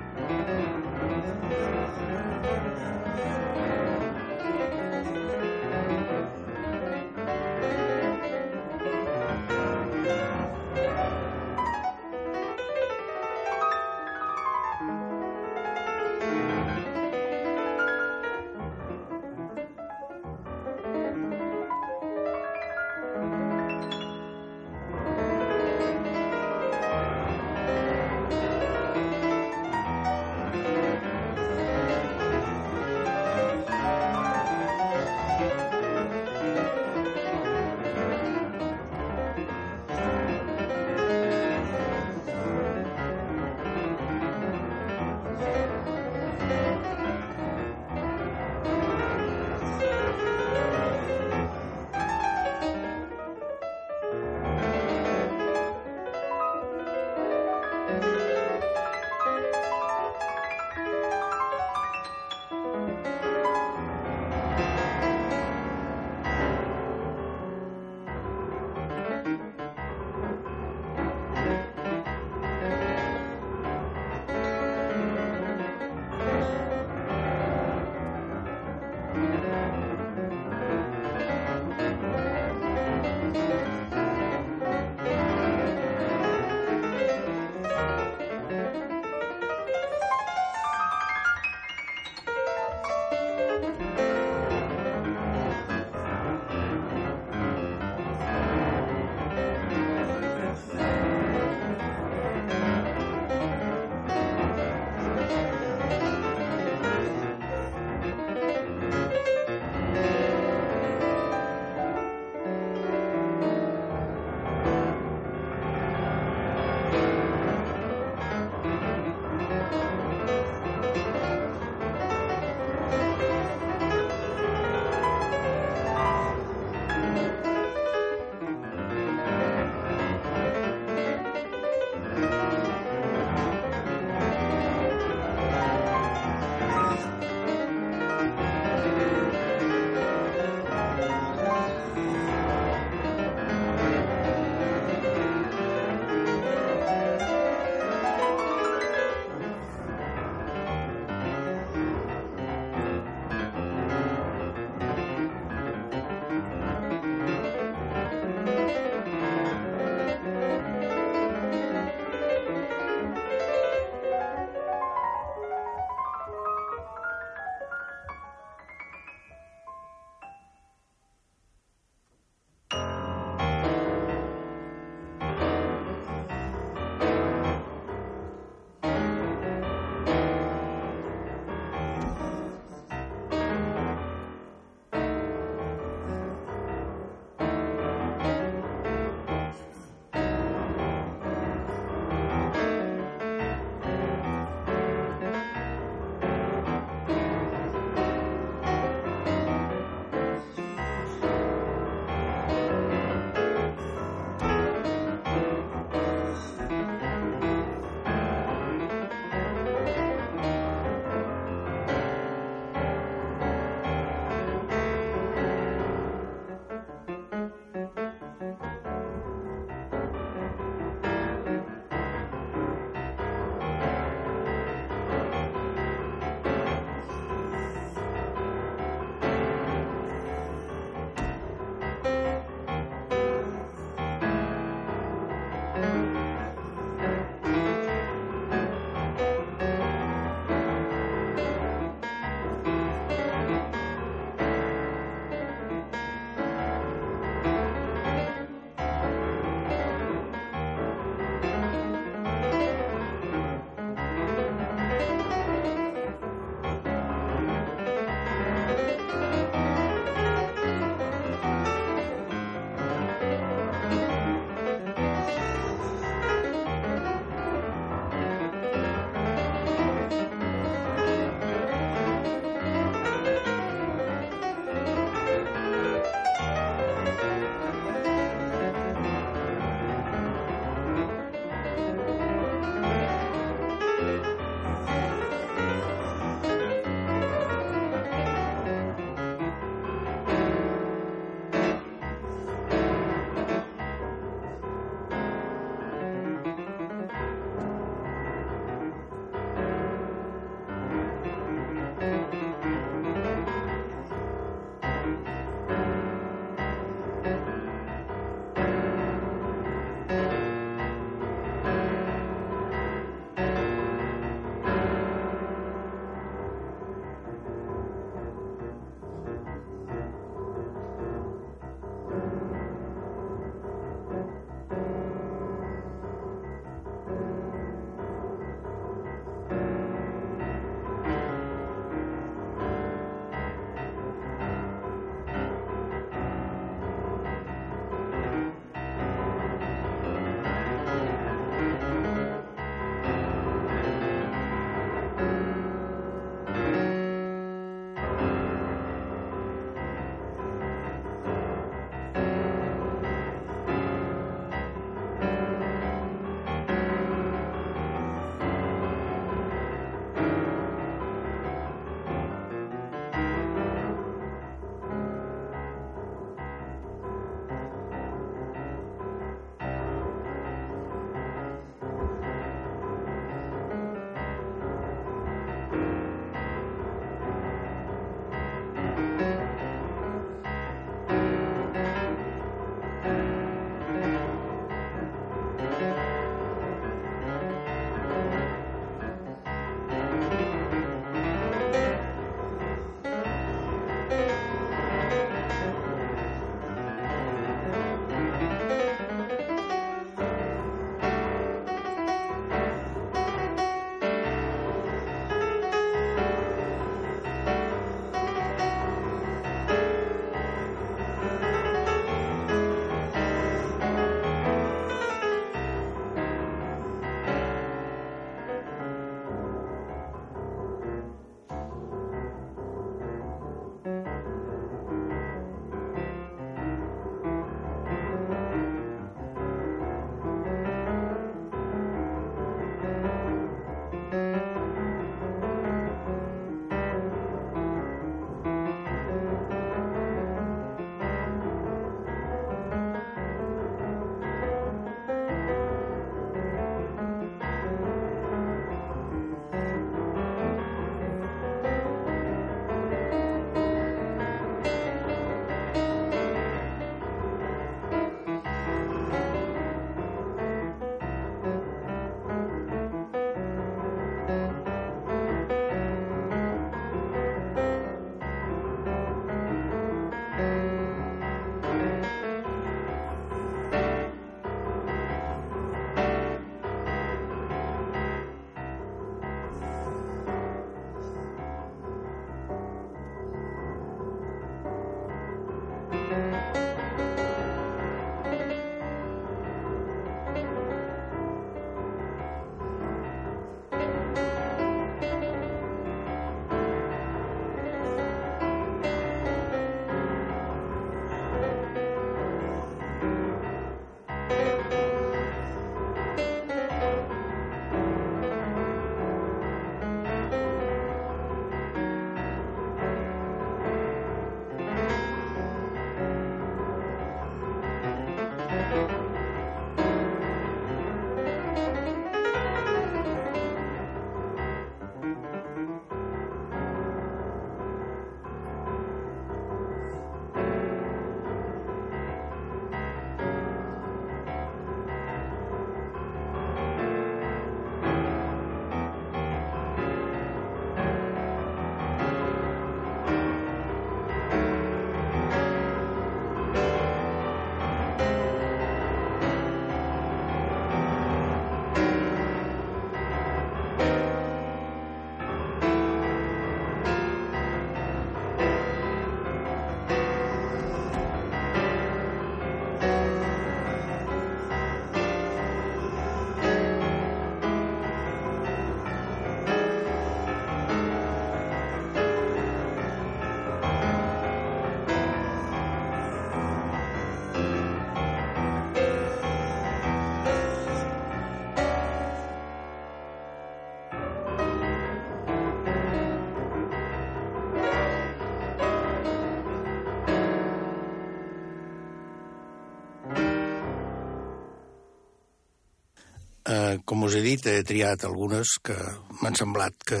Com us he dit, he triat algunes que m'han semblat que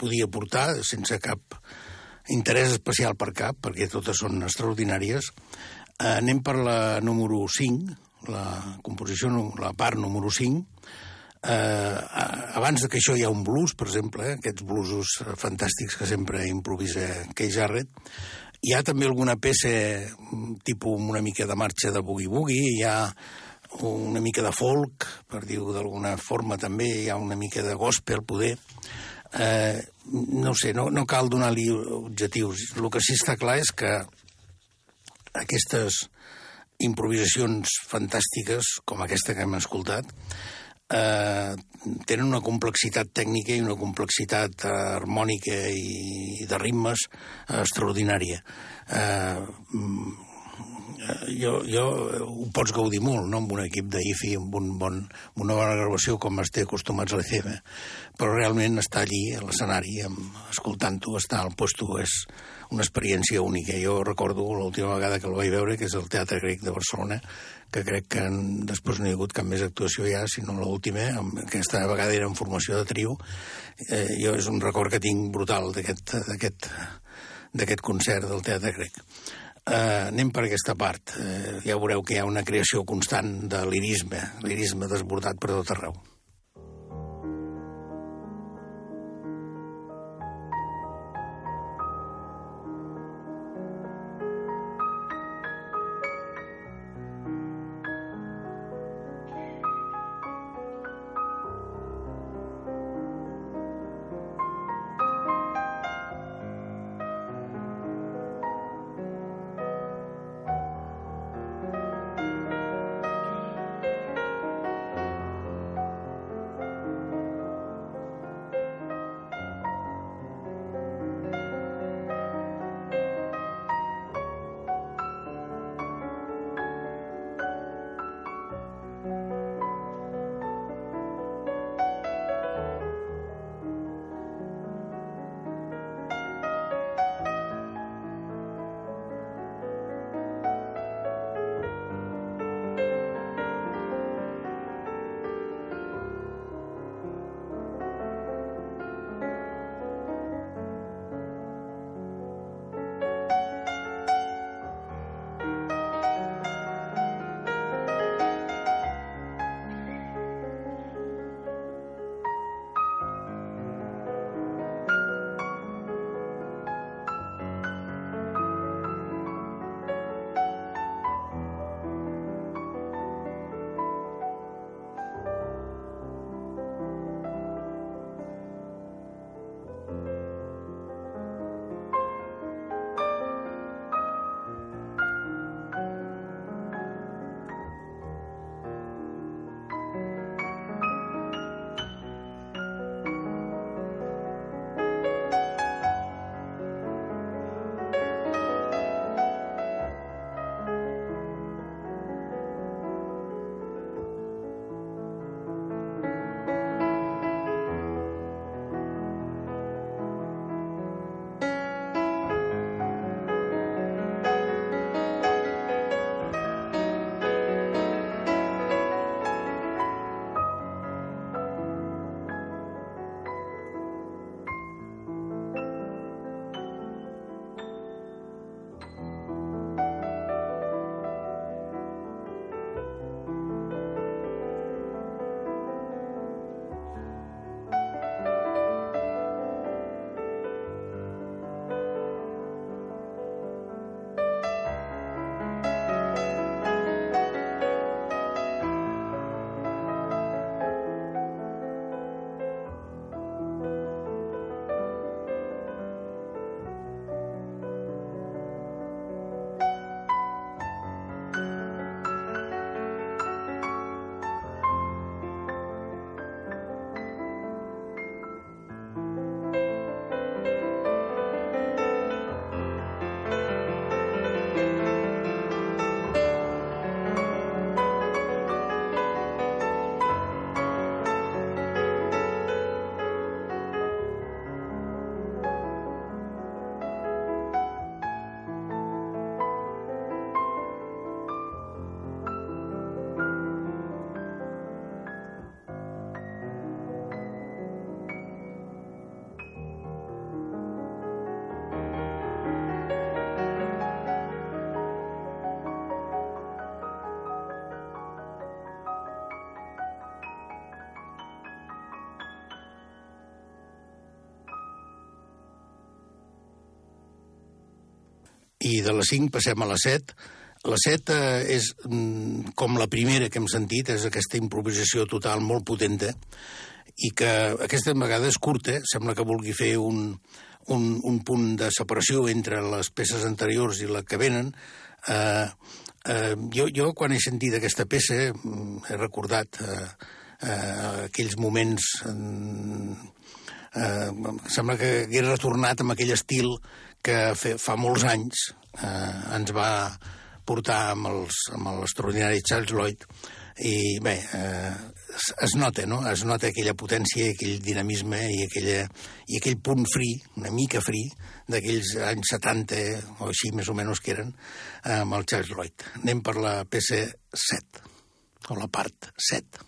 podia portar sense cap interès especial per cap, perquè totes són extraordinàries. Eh, anem per la número 5, la composició, la part número 5. Eh, abans de que això hi ha un blues, per exemple, eh, aquests bluesos fantàstics que sempre improvisa Kay Jarrett, hi ha també alguna peça tipus una mica de marxa de boogie-boogie, hi ha una mica de folk, per dir-ho d'alguna forma també, hi ha una mica de gospel, poder. Eh, no sé, no, no cal donar-li objectius. El que sí està clar és que aquestes improvisacions fantàstiques, com aquesta que hem escoltat, eh, tenen una complexitat tècnica i una complexitat harmònica i de ritmes extraordinària. Eh, jo, jo ho pots gaudir molt, no?, amb un equip d'IFI, amb, un bon, amb una bona gravació com es té acostumats a l'ECM, però realment estar allí, a l'escenari, escoltant-ho, estar al posto, és una experiència única. Jo recordo l'última vegada que el vaig veure, que és el Teatre Grec de Barcelona, que crec que després no hi ha hagut cap més actuació ja, sinó l'última, aquesta vegada era en formació de trio. Eh, jo és un record que tinc brutal d'aquest concert del Teatre Grec. Eh, anem per aquesta part. Eh, ja veureu que hi ha una creació constant de lirisme, lirisme desbordat per tot arreu. I de la 5 passem a la 7. La 7 eh, és mm, com la primera que hem sentit, és aquesta improvisació total molt potenta i que aquesta vegada és curta, sembla que vulgui fer un, un, un punt de separació entre les peces anteriors i la que venen. Eh, eh, jo, jo, quan he sentit aquesta peça, mm, he recordat eh, eh, aquells moments... Eh, eh, sembla que hagués retornat amb aquell estil que fe, fa molts anys eh, ens va portar amb, els, amb l'extraordinari Charles Lloyd i bé, eh, es, es nota, no? Es nota aquella potència, aquell dinamisme i, aquella, i aquell punt fri, una mica fri, d'aquells anys 70 o així més o menys que eren, amb el Charles Lloyd. Anem per la PC7, o la part 7.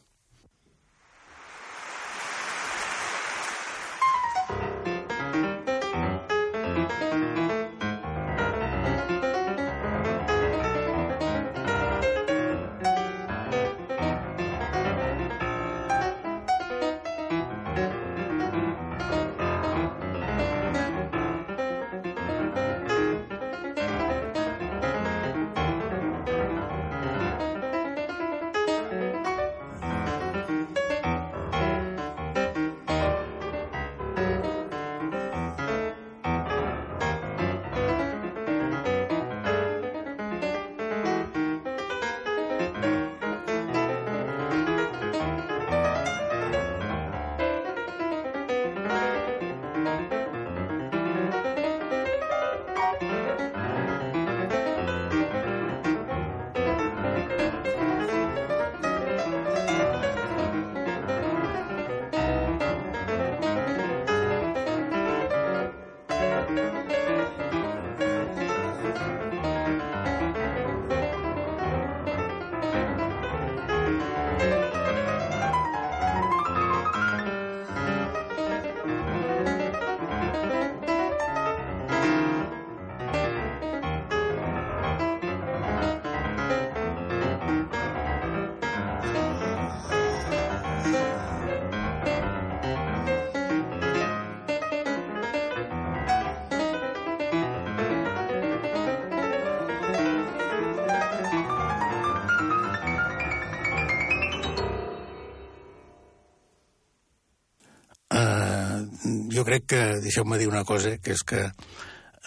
Crec que, deixeu-me dir una cosa, que és que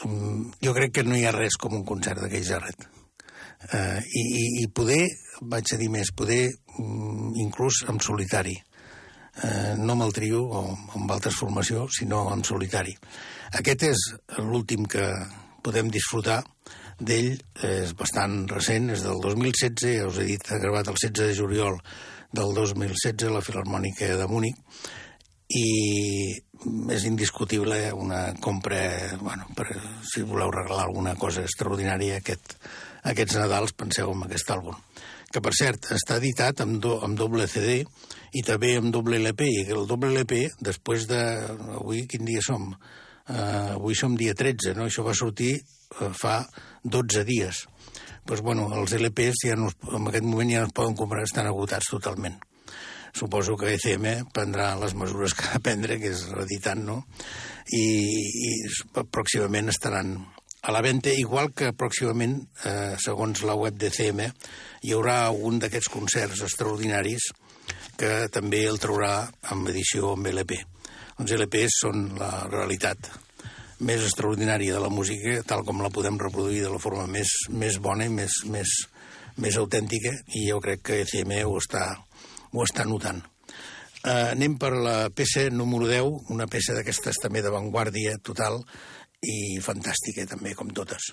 um, jo crec que no hi ha res com un concert d'aquell Jarret. Uh, i, i, I poder, vaig a dir més, poder um, inclús en solitari. Uh, no amb el trio o amb altres formacions, sinó en solitari. Aquest és l'últim que podem disfrutar d'ell, és bastant recent, és del 2016, ja us he dit, ha gravat el 16 de juliol del 2016 a la Filarmònica de Múnich, i és indiscutible una compra, bueno, per, si voleu regalar alguna cosa extraordinària aquest, aquests Nadals, penseu en aquest àlbum. Que, per cert, està editat amb, do, amb doble CD i també amb doble LP, i el doble LP, després de... Avui, quin dia som? Uh, avui som dia 13, no? Això va sortir uh, fa 12 dies. Doncs, pues, bueno, els LPs ja no, en aquest moment ja no es poden comprar, estan agotats totalment suposo que ECM prendrà les mesures que ha de prendre, que és reeditant, no? I, i pròximament estaran a la venda, igual que pròximament, eh, segons la web d'ECM, hi haurà un d'aquests concerts extraordinaris que també el traurà amb edició amb LP. Els LPs són la realitat més extraordinària de la música, tal com la podem reproduir de la forma més, més bona i més, més, més autèntica, i jo crec que ECM ho està, ho està notant. Uh, anem per la peça número 10, una peça d'aquestes també d'avantguàrdia total i fantàstica també, com totes.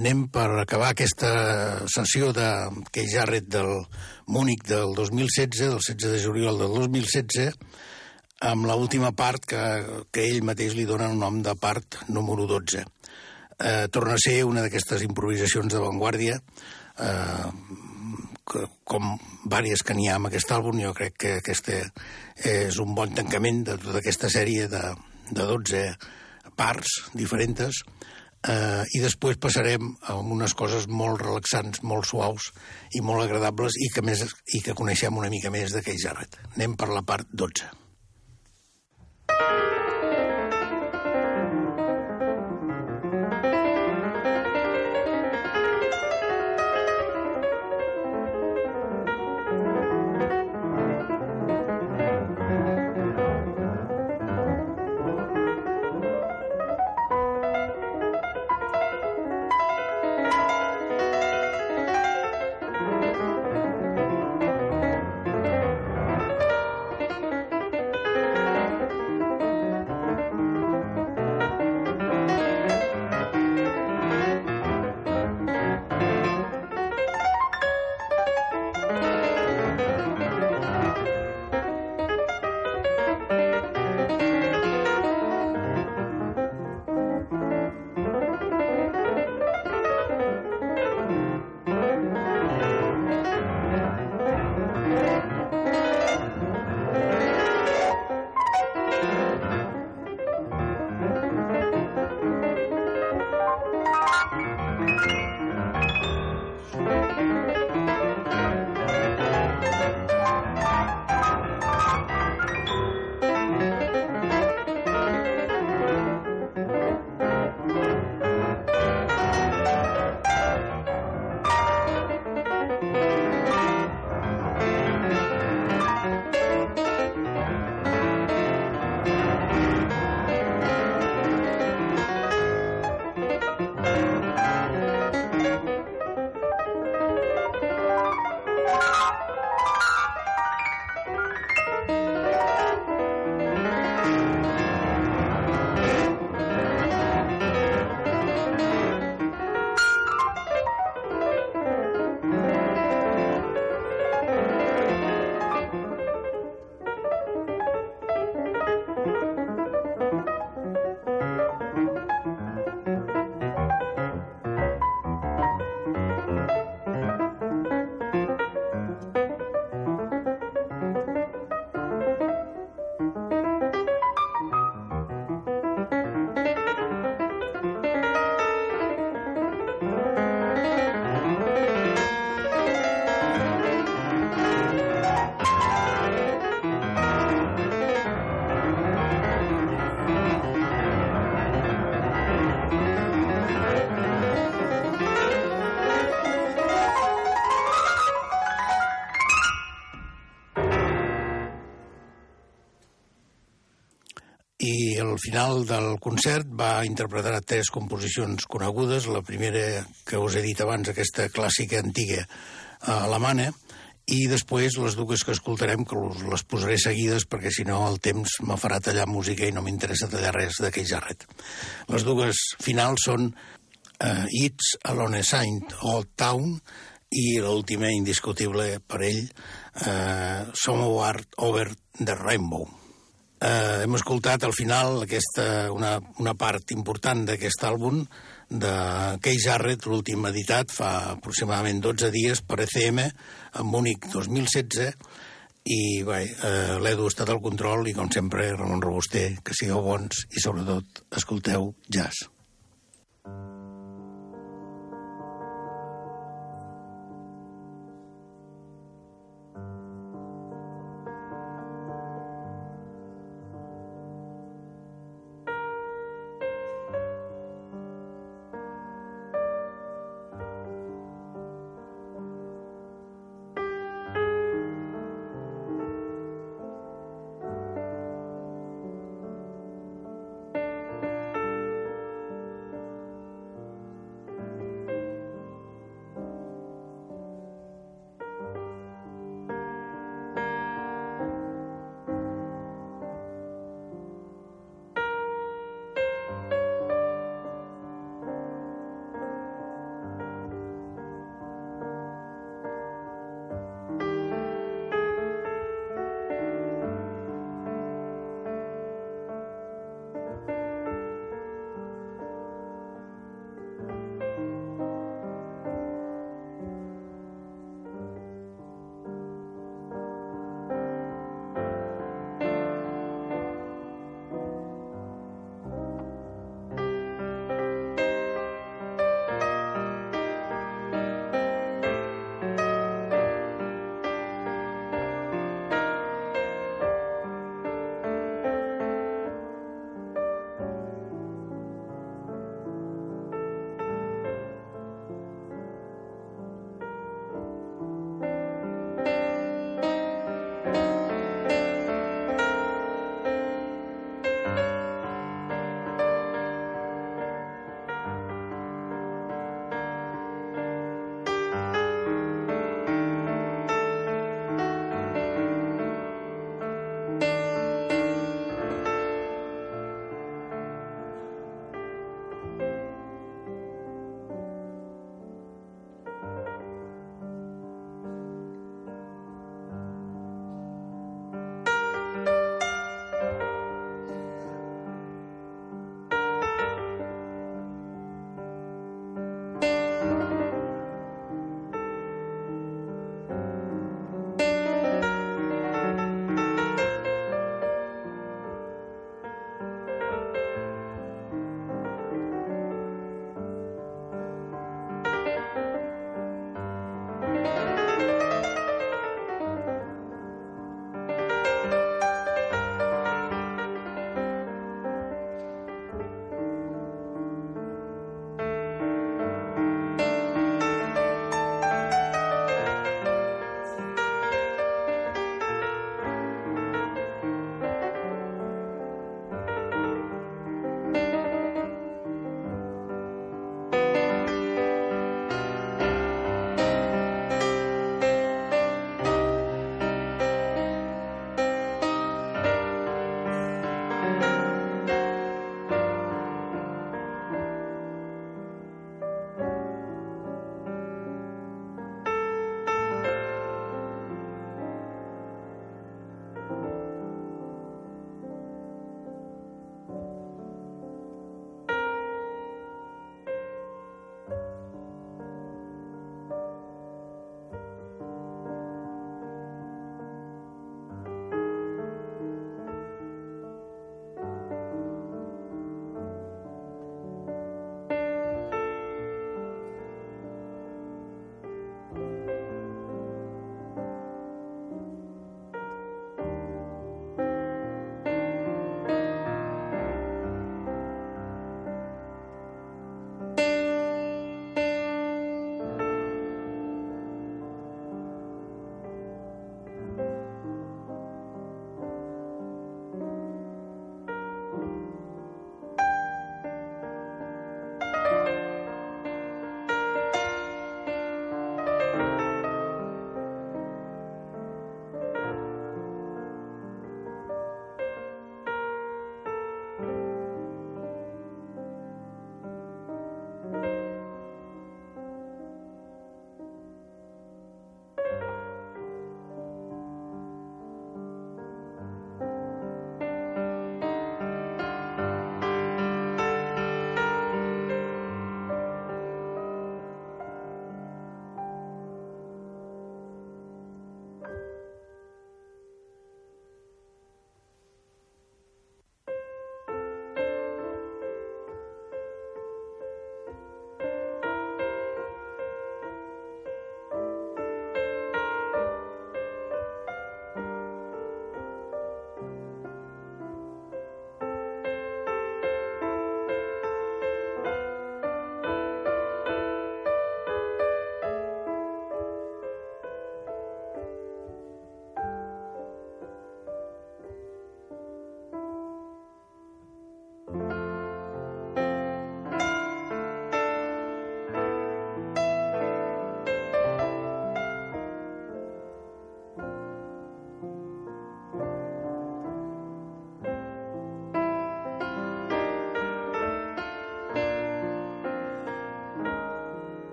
Anem per acabar aquesta sessió de Kei Jarrett del Múnich del 2016, del 16 de juliol del 2016, amb l última part que, que ell mateix li dona el nom de part número 12. Eh, torna a ser una d'aquestes improvisacions d'avantguàrdia, eh, que, com vàries que n'hi ha amb aquest àlbum, jo crec que aquest és un bon tancament de tota aquesta sèrie de, de 12 parts diferents, eh, i després passarem a unes coses molt relaxants, molt suaus i molt agradables i que, més, i que coneixem una mica més d'aquell Jarret. Anem per la part 12. Final del concert va interpretar tres composicions conegudes. La primera, que us he dit abans, aquesta clàssica antiga eh, alemana, i després les dues que escoltarem, que les posaré seguides perquè si no el temps me farà tallar música i no m'interessa tallar res d'aquell jarret. Les dues finals són uh, It's Alone Saint Old Town i l'última indiscutible per ell, uh, Somewhere Over the Rainbow. Eh, hem escoltat al final aquesta, una, una part important d'aquest àlbum de Kay Jarrett, l'últim editat fa aproximadament 12 dies per ECM, en Múnich 2016, i bé, eh, l'Edu ha estat al control i com sempre Ramon Robuster, que sigueu bons i sobretot escolteu jazz.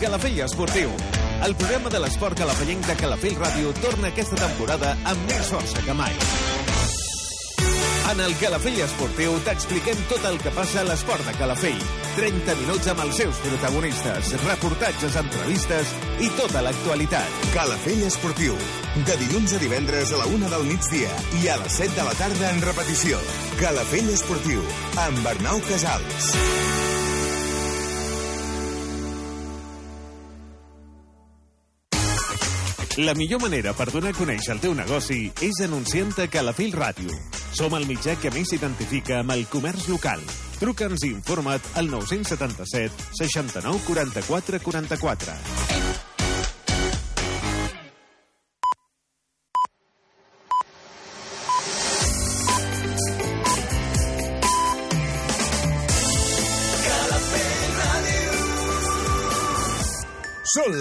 Calafell Esportiu. El programa de l'esport calafellenc de Calafell Ràdio torna aquesta temporada amb més força que mai. En el Calafell Esportiu t'expliquem tot el que passa a l'esport de Calafell. 30 minuts amb els seus protagonistes, reportatges, entrevistes i tota l'actualitat. Calafell Esportiu. De dilluns a divendres a la una del migdia i a les 7 de la tarda en repetició. Calafell Esportiu, amb Arnau Casals. La millor manera per donar a conèixer el teu negoci és anunciant-te a Calafell Ràdio. Som el mitjà que més s'identifica amb el comerç local. Truca'ns i informa't al 977 69 44 44. Són